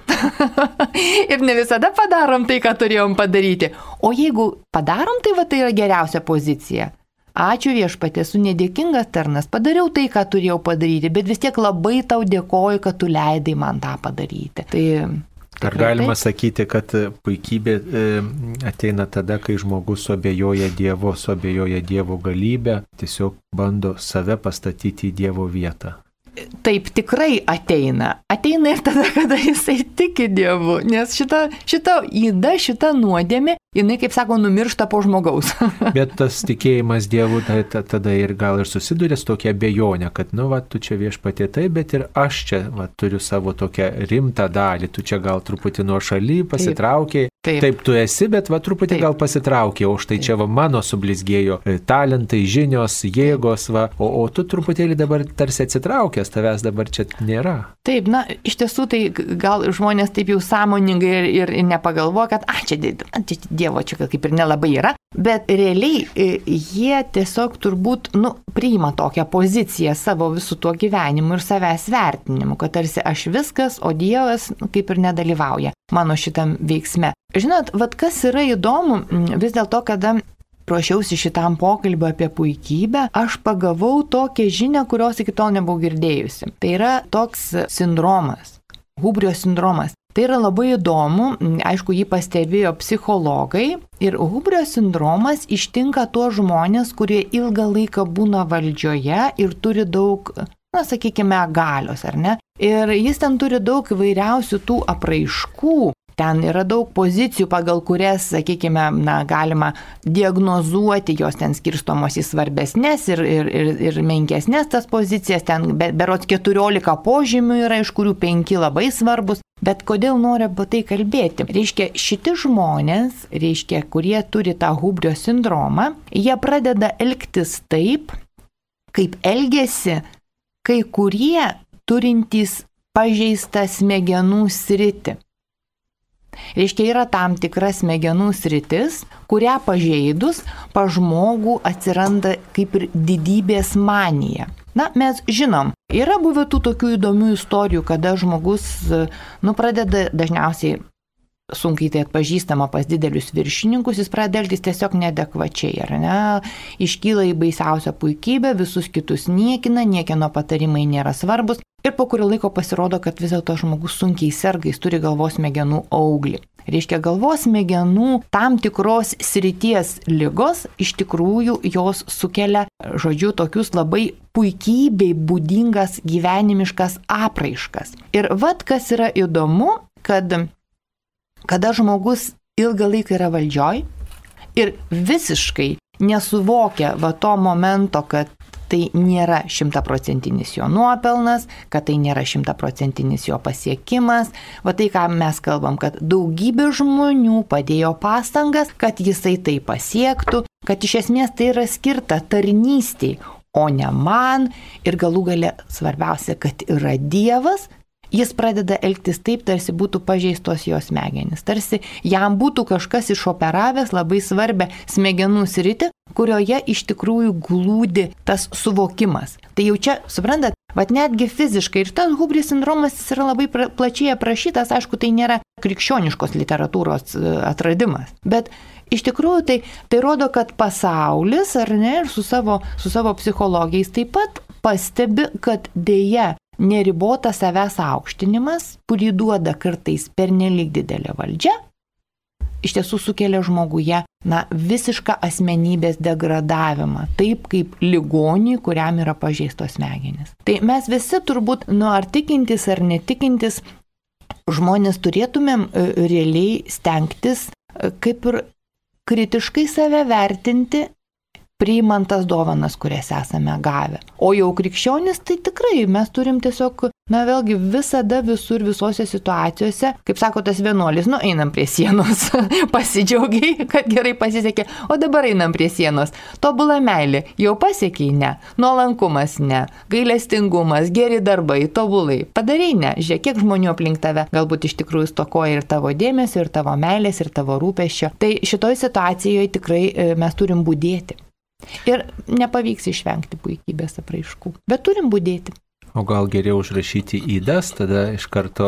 S2: [LAUGHS] ir ne visada padarom tai, ką turėjom padaryti. O jeigu padarom, tai va tai yra geriausia pozicija. Ačiū viešpatė, esu nedėkingas tarnas, padariau tai, ką turėjau padaryti, bet vis tiek labai tau dėkoju, kad tu leidai man tą padaryti. Tai
S1: Ar galima sakyti, kad puikybė e, ateina tada, kai žmogus suabejoja Dievo, suabejoja Dievo galybę, tiesiog bando save pastatyti į Dievo vietą?
S2: Taip tikrai ateina. Ateina ir tada, [LAUGHS] kada jisai tiki Dievu, nes šita, šita įda, šita nuodėmė jinai, kaip sako, numiršta po žmogaus. [LAUGHS]
S1: Bet tas tikėjimas Dievu tai tada ir gal ir susiduria su tokia bejonė, kad, nu, va, tu čia viešpatė tai, bet ir aš čia, va, turiu savo tokią rimtą dalį, tu čia gal truputį nuo šaly pasitraukiai. Taip. Taip, tu esi, bet va truputį Taip. gal pasitraukė, o štai Taip. čia va mano sublizgėjo e, talentai, žinios, jėgos, va, o, o tu truputėlį dabar tarsi atsitraukęs, tavęs dabar čia nėra.
S2: Taip, na, iš tiesų tai gal žmonės taip jau sąmoningai ir, ir, ir nepagalvoja, kad, a, čia, čia Dievo čia kaip ir nelabai yra, bet realiai e, jie tiesiog turbūt, nu, priima tokią poziciją savo visų tuo gyvenimu ir savęs vertinimu, kad tarsi aš viskas, o Dievas nu, kaip ir nedalyvauja mano šitam veiksme. Žinot, vad kas yra įdomu, vis dėlto, kada ruošiausi šitam pokalbio apie puikybę, aš pagavau tokią žinią, kurios iki tol nebuvau girdėjusi. Tai yra toks sindromas. Hubrio sindromas. Tai yra labai įdomu, aišku, jį pastebėjo psichologai ir Hubrio sindromas ištinka tuos žmonės, kurie ilgą laiką būna valdžioje ir turi daug, na, sakykime, galios, ar ne? Ir jis ten turi daug įvairiausių tų apraiškų, ten yra daug pozicijų, pagal kurias, sakykime, na, galima diagnozuoti, jos ten skirstomos į svarbesnės ir, ir, ir, ir menkesnės tas pozicijas, ten be, berots 14 požymių yra, iš kurių 5 labai svarbus. Bet kodėl noriu apie tai kalbėti? Reiškia, šitie žmonės, reiškia, kurie turi tą hubrio sindromą, jie pradeda elgtis taip, kaip elgesi kai kurie turintys pažeistą smegenų sritį. Reiškia, yra tam tikra smegenų sritis, kurią pažeidus pa žmogų atsiranda kaip ir didybės manija. Na, mes žinom, yra buvę tų tokių įdomių istorijų, kada žmogus, nu, pradeda dažniausiai sunkiai tai atpažįstama pas didelius viršininkus, jis pradeda elgtis tiesiog nedekvačiai, ar ne? Iškyla į baisiausią puikybę, visus kitus niekina, niekieno patarimai nėra svarbus ir po kurio laiko pasirodo, kad vis dėlto žmogus sunkiai serga, jis turi galvos smegenų auglį. Reiškia, galvos smegenų tam tikros srities lygos iš tikrųjų jos sukelia, žodžiu, tokius labai puikybei būdingas gyvenimiškas apraiškas. Ir vad kas yra įdomu, kad kada žmogus ilgą laiką yra valdžioj ir visiškai nesuvokia va to momento, kad tai nėra šimtaprocentinis jo nuopelnas, kad tai nėra šimtaprocentinis jo pasiekimas. Va tai, ką mes kalbam, kad daugybė žmonių padėjo pastangas, kad jisai tai pasiektų, kad iš esmės tai yra skirta tarnystėj, o ne man. Ir galų gale svarbiausia, kad yra Dievas, jis pradeda elgtis taip, tarsi būtų pažeistos jo smegenys. Tarsi jam būtų kažkas išoperavęs labai svarbę smegenų sritį, kurioje iš tikrųjų glūdi tas suvokimas. Tai jau čia, suprantat, Vat netgi fiziškai ir tas hubris sindromas jis yra labai plačiai aprašytas, aišku, tai nėra krikščioniškos literatūros e, atradimas. Bet iš tikrųjų tai, tai rodo, kad pasaulis, ar ne, ir su savo, su savo psichologijais taip pat pastebi, kad dėja neribotas savęs aukštinimas, kurį duoda kartais pernelyg didelė valdžia, iš tiesų sukelia žmoguje, na, visišką asmenybės degradavimą, taip kaip ligonį, kuriam yra pažeistos smegenys. Tai mes visi turbūt, nu, ar tikintis ar netikintis, žmonės turėtumėm e, realiai stengtis e, kaip ir kritiškai save vertinti priimant tas dovanas, kurias esame gavę. O jau krikščionis, tai tikrai mes turim tiesiog, na vėlgi, visada visur, visose situacijose, kaip sako tas vienuolis, nu einam prie sienos, [LAUGHS] pasidžiaugiai, kad gerai pasisekė, o dabar einam prie sienos. Tobula meilė, jau pasiekiai ne, nuolankumas? Ne, gailestingumas, geri darbai, tobulai. Padarai ne, žiūrėk, kiek žmonių aplink tave galbūt iš tikrųjų stokoja ir tavo dėmesio, ir tavo meilės, ir tavo rūpeščio. Tai šitoj situacijoje tikrai e, mes turim būdėti. Ir nepavyks išvengti puikybės apraiškų, bet turim būdėti.
S1: O gal geriau užrašyti įdas, tada iš karto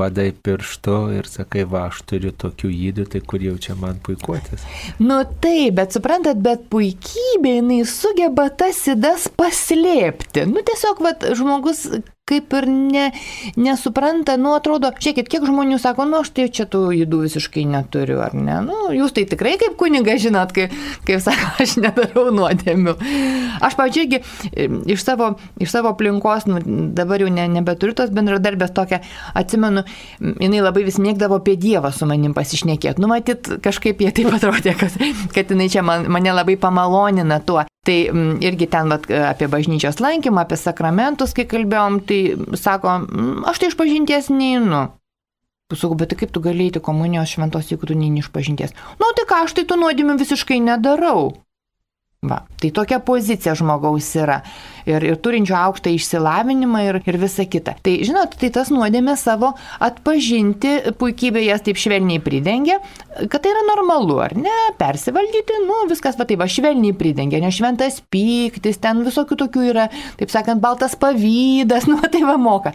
S1: badai pirštu ir sakai, va, aš turiu tokių įdų, tai kur jau čia man puikuotis.
S2: Nu taip, bet suprantat, bet puikybė jinai sugeba tas įdas paslėpti. Nu tiesiog, va, žmogus kaip ir ne, nesupranta, nu atrodo, žiūrėkit, kiek žmonių sako, nu aš tai čia tų įdų visiškai neturiu, ar ne? Nu, jūs tai tikrai kaip kuniga žinot, kaip, kaip sako, aš nedarau nuodėmių. Aš, pavyzdžiui, iš savo, iš savo aplinkos, nu, dabar jau ne, nebeturiu tos bendradarbės tokią, atsimenu, jinai labai vis mėgdavo apie Dievą su manim pasišnekėti. Nu, matyt, kažkaip jie taip atrodė, kad, kad jinai čia man, mane labai pamalonina tuo. Tai mm, irgi ten vat, apie bažnyčios lankymą, apie sakramentus, kai kalbėjom, tai sako, mm, aš tai iš pažinties neinu. Sakau, bet tai kaip tu galėjai komunijos šventos, jeigu tu neini iš pažinties? Nu, tai ką, aš tai tų nuodėmių visiškai nedarau. Va, tai tokia pozicija žmogaus yra. Ir, ir turinčio aukštą išsilavinimą ir, ir visa kita. Tai žinot, tai tas nuodėmė savo atpažinti puikybė jas taip švelniai pridengia, kad tai yra normalu, ar ne? Persivaldyti, nu viskas va taip, va švelniai pridengia, ne šventas pyktis, ten visokių tokių yra, taip sakant, baltas pavydas, [LAUGHS] nu tai va moka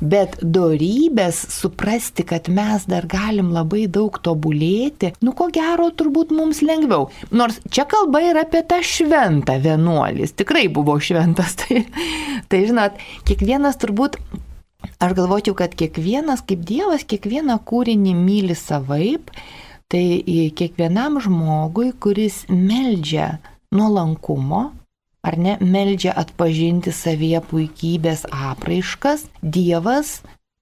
S2: bet dorybės suprasti, kad mes dar galim labai daug tobulėti, nu ko gero turbūt mums lengviau. Nors čia kalba yra apie tą šventą vienuolis, tikrai buvo šventas, [LAUGHS] tai, tai žinot, kiekvienas turbūt Aš galvočiau, kad kiekvienas, kaip Dievas, kiekvieną kūrinį myli savaip, tai kiekvienam žmogui, kuris meldžia nuolankumo, ar ne, meldžia atpažinti savyje puikybės apraiškas, Dievas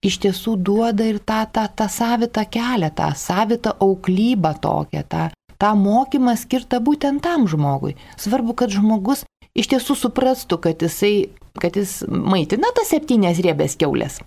S2: iš tiesų duoda ir tą, tą, tą savitą kelią, tą savitą auklybą tokią, tą, tą mokymą skirtą būtent tam žmogui. Svarbu, kad žmogus iš tiesų suprastų, kad, jisai, kad jis maitina tas septynės riebės keulės.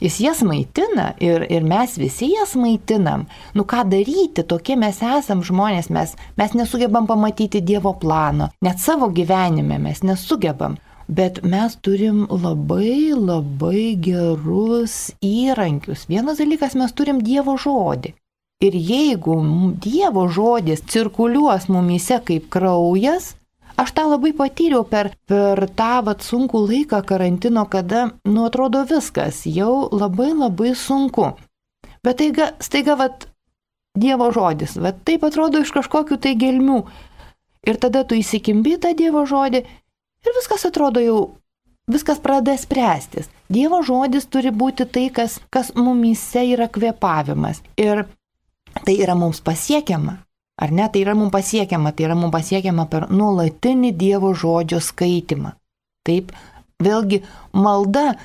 S2: Jis jas maitina ir, ir mes visi jas maitinam. Nu ką daryti, tokie mes esam žmonės, mes, mes nesugebam pamatyti Dievo plano, net savo gyvenime mes nesugebam. Bet mes turim labai labai gerus įrankius. Vienas dalykas, mes turim Dievo žodį. Ir jeigu Dievo žodis cirkuliuos mumise kaip kraujas, aš tą labai patyriau per, per tą vat sunkų laiką karantino, kada, nu, atrodo viskas, jau labai labai sunku. Bet taiga, staiga, vat, Dievo žodis, vat taip atrodo iš kažkokių tai gelmių. Ir tada tu įsikimbi tą Dievo žodį ir viskas atrodo jau, viskas pradeda spręstis. Dievo žodis turi būti tai, kas, kas mumise yra kvepavimas. Ir tai yra mums pasiekiama. Ar ne, tai yra mums pasiekiama, tai yra mums pasiekiama per nuolatinį Dievo žodžio skaitimą. Taip, vėlgi malda,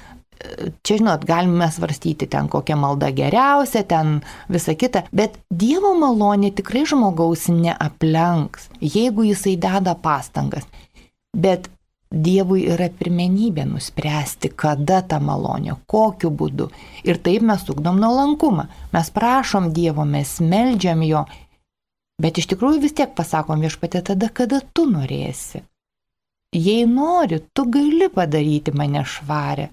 S2: čia žinot, galime svarstyti ten kokia malda geriausia, ten visa kita, bet Dievo malonė tikrai žmogaus neaplenks, jeigu jisai deda pastangas. Bet Dievui yra pirmenybė nuspręsti, kada ta malonė, kokiu būdu. Ir taip mes ugdom nuolankumą. Mes prašom Dievo, mes meldžiam jo. Bet iš tikrųjų vis tiek pasakom viešpatė tada, kada tu norėsi. Jei nori, tu gali padaryti mane švarę.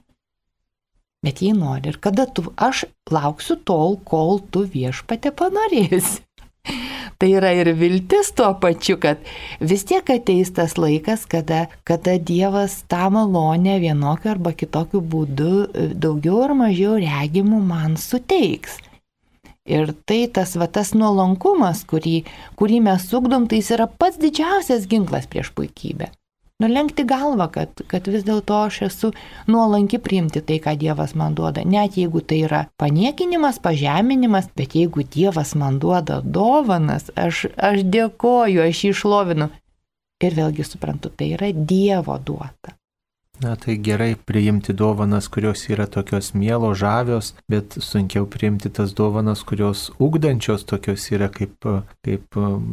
S2: Bet jei nori ir kada tu, aš lauksiu tol, kol tu viešpatė panorėsi. [LAUGHS] Tai yra ir viltis tuo pačiu, kad vis tiek ateis tas laikas, kada, kada Dievas tą malonę vienokiu arba kitokiu būdu e, daugiau ar mažiau regimų man suteiks. Ir tai tas, va, tas nuolankumas, kurį, kurį mes sugdom, tai jis yra pats didžiausias ginklas prieš puikybę nulenkti galvą, kad, kad vis dėlto aš esu nuolanki priimti tai, ką Dievas man duoda. Net jeigu tai yra paniekinimas, pažeminimas, bet jeigu Dievas man duoda dovanas, aš, aš dėkoju, aš jį išlovinu. Ir vėlgi suprantu, tai yra Dievo duota.
S1: Na tai gerai priimti dovanas, kurios yra tokios mielo, žavios, bet sunkiau priimti tas dovanas, kurios ugdančios tokios yra kaip, kaip um,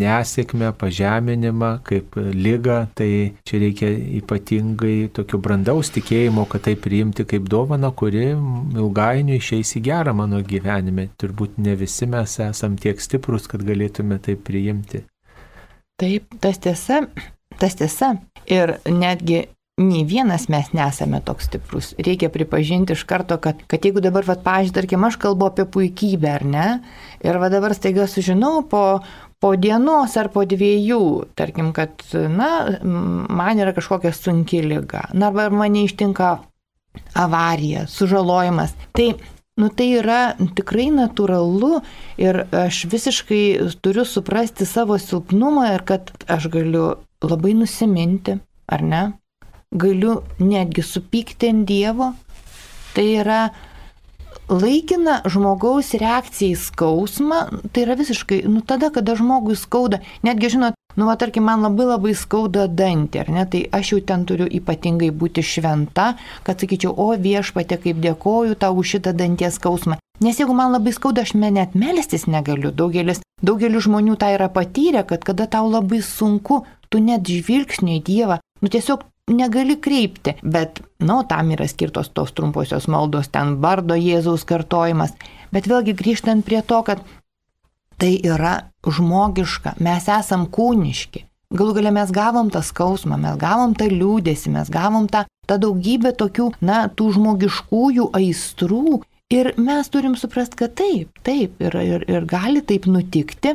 S1: nesėkmė, pažeminimą, kaip lyga. Tai čia reikia ypatingai tokio brandaus tikėjimo, kad tai priimti kaip dovana, kuri ilgainiui išeis į gerą mano gyvenime. Turbūt ne visi mes esam tiek stiprus, kad galėtume tai priimti.
S2: Taip, tas tiesa, tas tiesa. Ir netgi nei vienas mes nesame toks stiprus. Reikia pripažinti iš karto, kad, kad jeigu dabar, vad, pažiūrėjau, tarkim, aš kalbu apie puikybę, ar ne, ir va dabar staiga sužinau po, po dienos ar po dviejų, tarkim, kad, na, man yra kažkokia sunki lyga, na, arba mane ištinka avarija, sužalojimas. Tai Nu tai yra tikrai natūralu ir aš visiškai turiu suprasti savo silpnumą ir kad aš galiu labai nusiminti, ar ne? Galiu netgi supykti ant Dievo. Tai yra laikina žmogaus reakcija į skausmą, tai yra visiškai, nu tada, kada žmogui skauda, netgi žinot, nu, va, tarkim, man labai labai skauda dantį, ar ne, tai aš jau ten turiu ypatingai būti šventa, kad sakyčiau, o viešpatė, kaip dėkoju tau už šitą danties skausmą. Nes jeigu man labai skauda, aš net melstis negaliu. Daugelis, daugelis žmonių tą yra patyrę, kad kada tau labai sunku, tu net žvilgsnio į Dievą, nu tiesiog negali kreipti, bet, nu, tam yra skirtos tos trumposios maldos, ten bardo Jėzaus kartojimas. Bet vėlgi grįžtant prie to, kad tai yra žmogiška, mes esam kūniški. Galų galę mes gavom tą skausmą, mes gavom tą liūdėsi, mes gavom tą, tą daugybę tokių, na, tų žmogiškųjų aistrų. Ir mes turim suprasti, kad taip, taip, ir, ir, ir gali taip nutikti,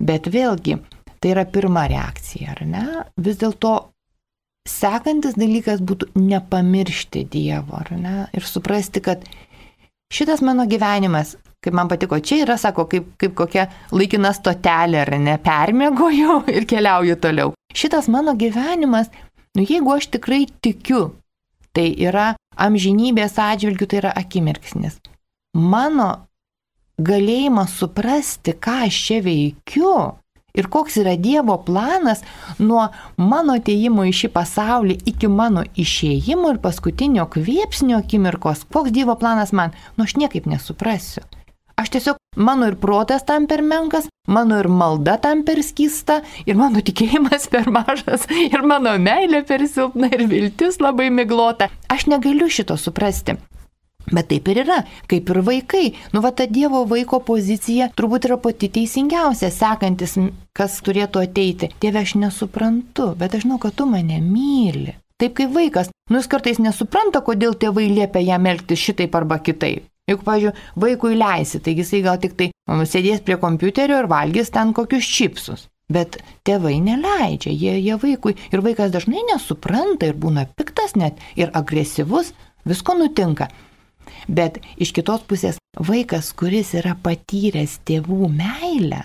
S2: bet vėlgi, tai yra pirma reakcija, ar ne? Vis dėlto sekantis dalykas būtų nepamiršti Dievo, ar ne? Ir suprasti, kad šitas mano gyvenimas, kaip man patiko, čia yra, sako, kaip, kaip kokia laikina stotelė, ar ne, permėgoju [LAUGHS] ir keliauju toliau. Šitas mano gyvenimas, nu jeigu aš tikrai tikiu, tai yra amžinybės atžvilgių, tai yra akimirksnis. Mano galėjimas suprasti, ką aš čia veikiu Ir koks yra Dievo planas nuo mano ateimo į šį pasaulį iki mano išėjimo ir paskutinio kvėpsnio akimirkos, koks Dievo planas man, nu aš niekaip nesuprasiu. Aš tiesiog, mano ir protas tam per menkas, mano ir malda tam per skysta, ir mano tikėjimas per mažas, ir mano meilė per silpna, ir viltis labai miglota. Aš negaliu šito suprasti. Bet taip ir yra, kaip ir vaikai. Nu, va, ta Dievo vaiko pozicija turbūt yra pati teisingiausia, sekantis, kas turėtų ateiti. Dieve, aš nesuprantu, bet aš žinau, kad tu mane myli. Taip kaip vaikas. Nu, jis kartais nesupranta, kodėl tėvai liepia jam elgtis šitaip arba kitaip. Juk, pažiūrėjau, vaikui leisi, taigi jisai gal tik tai sėdės prie kompiuterio ir valgys ten kokius čipsus. Bet tėvai neleidžia, jie, jie vaikui ir vaikas dažnai nesupranta ir būna piktas net ir agresyvus, visko nutinka. Bet iš kitos pusės vaikas, kuris yra patyręs tėvų meilę,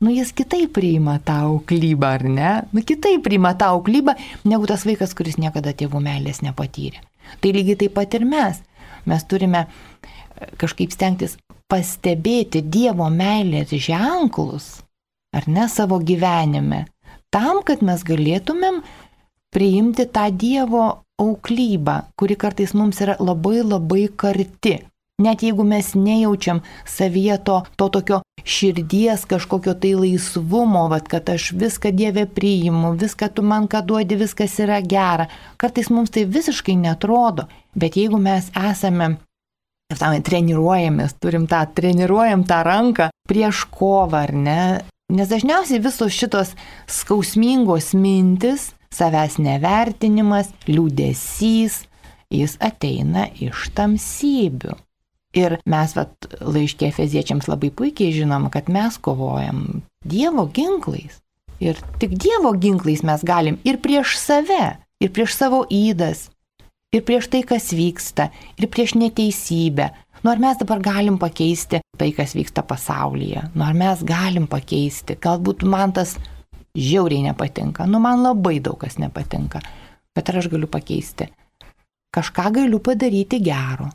S2: nu jis kitaip priima tą auklybą, ar ne? Nu kitaip priima tą auklybą, negu tas vaikas, kuris niekada tėvų meilės nepatyrė. Tai lygiai taip pat ir mes. Mes turime e, kažkaip stengtis pastebėti Dievo meilės ženklus, ar ne savo gyvenime, tam, kad mes galėtumėm priimti tą Dievo auklybą, kuri kartais mums yra labai labai karti. Net jeigu mes nejaučiam savyje to, to tokio širdies kažkokio tai laisvumo, vat, kad aš viską Dievę priimu, viską tu man ką duodi, viskas yra gera. Kartais mums tai visiškai netrodo, bet jeigu mes esame tam treniruojamės, turim tą, treniruojam tą ranką prieš kovą, ar ne? Nes dažniausiai visos šitos skausmingos mintis savęs nevertinimas, liūdėsys, jis ateina iš tamsybių. Ir mes vat, laiškė feziečiams labai puikiai žinom, kad mes kovojam Dievo ginklais. Ir tik Dievo ginklais mes galim ir prieš save, ir prieš savo įdas, ir prieš tai, kas vyksta, ir prieš neteisybę. Nu ar mes dabar galim pakeisti tai, kas vyksta pasaulyje? Nu ar mes galim pakeisti? Galbūt man tas žiauriai nepatinka. Nu, man labai daug kas nepatinka. Bet ar aš galiu pakeisti? Kažką galiu padaryti gero.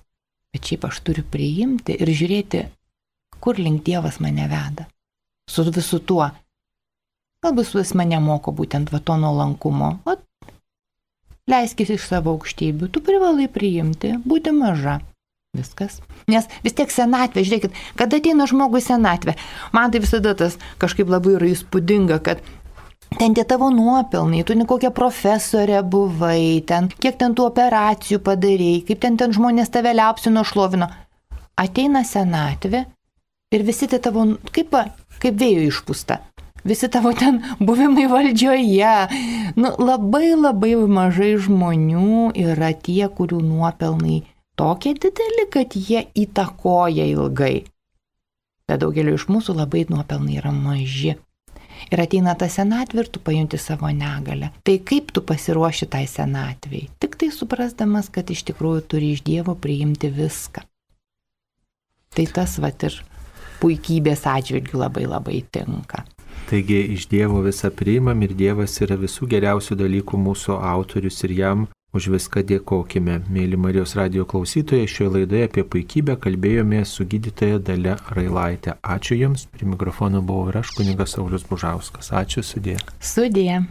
S2: Bet šiaip aš turiu priimti ir žiūrėti, kur link Dievas mane veda. Su visu tuo. Galbūt jis mane moko būtent va to nuolankumo. O leiskis iš savo aukštybių, tu privalai priimti, būti maža. Viskas. Nes vis tiek senatvė, žiūrėkit, kada ateina žmogui senatvė, man tai visada tas kažkaip labai yra įspūdinga, kad ten tie tavo nuopelnai, tu ne kokia profesorė buvai, ten kiek ten tų operacijų padarėjai, kaip ten ten žmonės tave liapsino šlovino. Ateina senatvė ir visi tie tavo, kaip, kaip vėjo išpūsta. Visi tavo ten buvimai valdžioje. Nu, labai labai mažai žmonių yra tie, kurių nuopelnai tokie dideli, kad jie įtakoja ilgai. Bet daugeliu iš mūsų labai nuopelnai yra maži ir ateina ta senatvė ir tu pajunti savo negalę. Tai kaip tu pasiruoši tai senatviai? Tik tai suprasdamas, kad iš tikrųjų turi iš Dievo priimti viską. Tai tas vat ir puikybės atžvilgių labai labai tinka.
S1: Taigi iš Dievo visą priimam ir Dievas yra visų geriausių dalykų mūsų autorius ir jam Už viską dėkojime. Mėly Marijos radio klausytojai, šioje laidoje apie puikybę kalbėjome su gydytoja Dale Railaitė. Ačiū Jums, prie mikrofono buvau ir aš, kuningas Saulis Bužauskas. Ačiū, sudė.
S2: Sudė.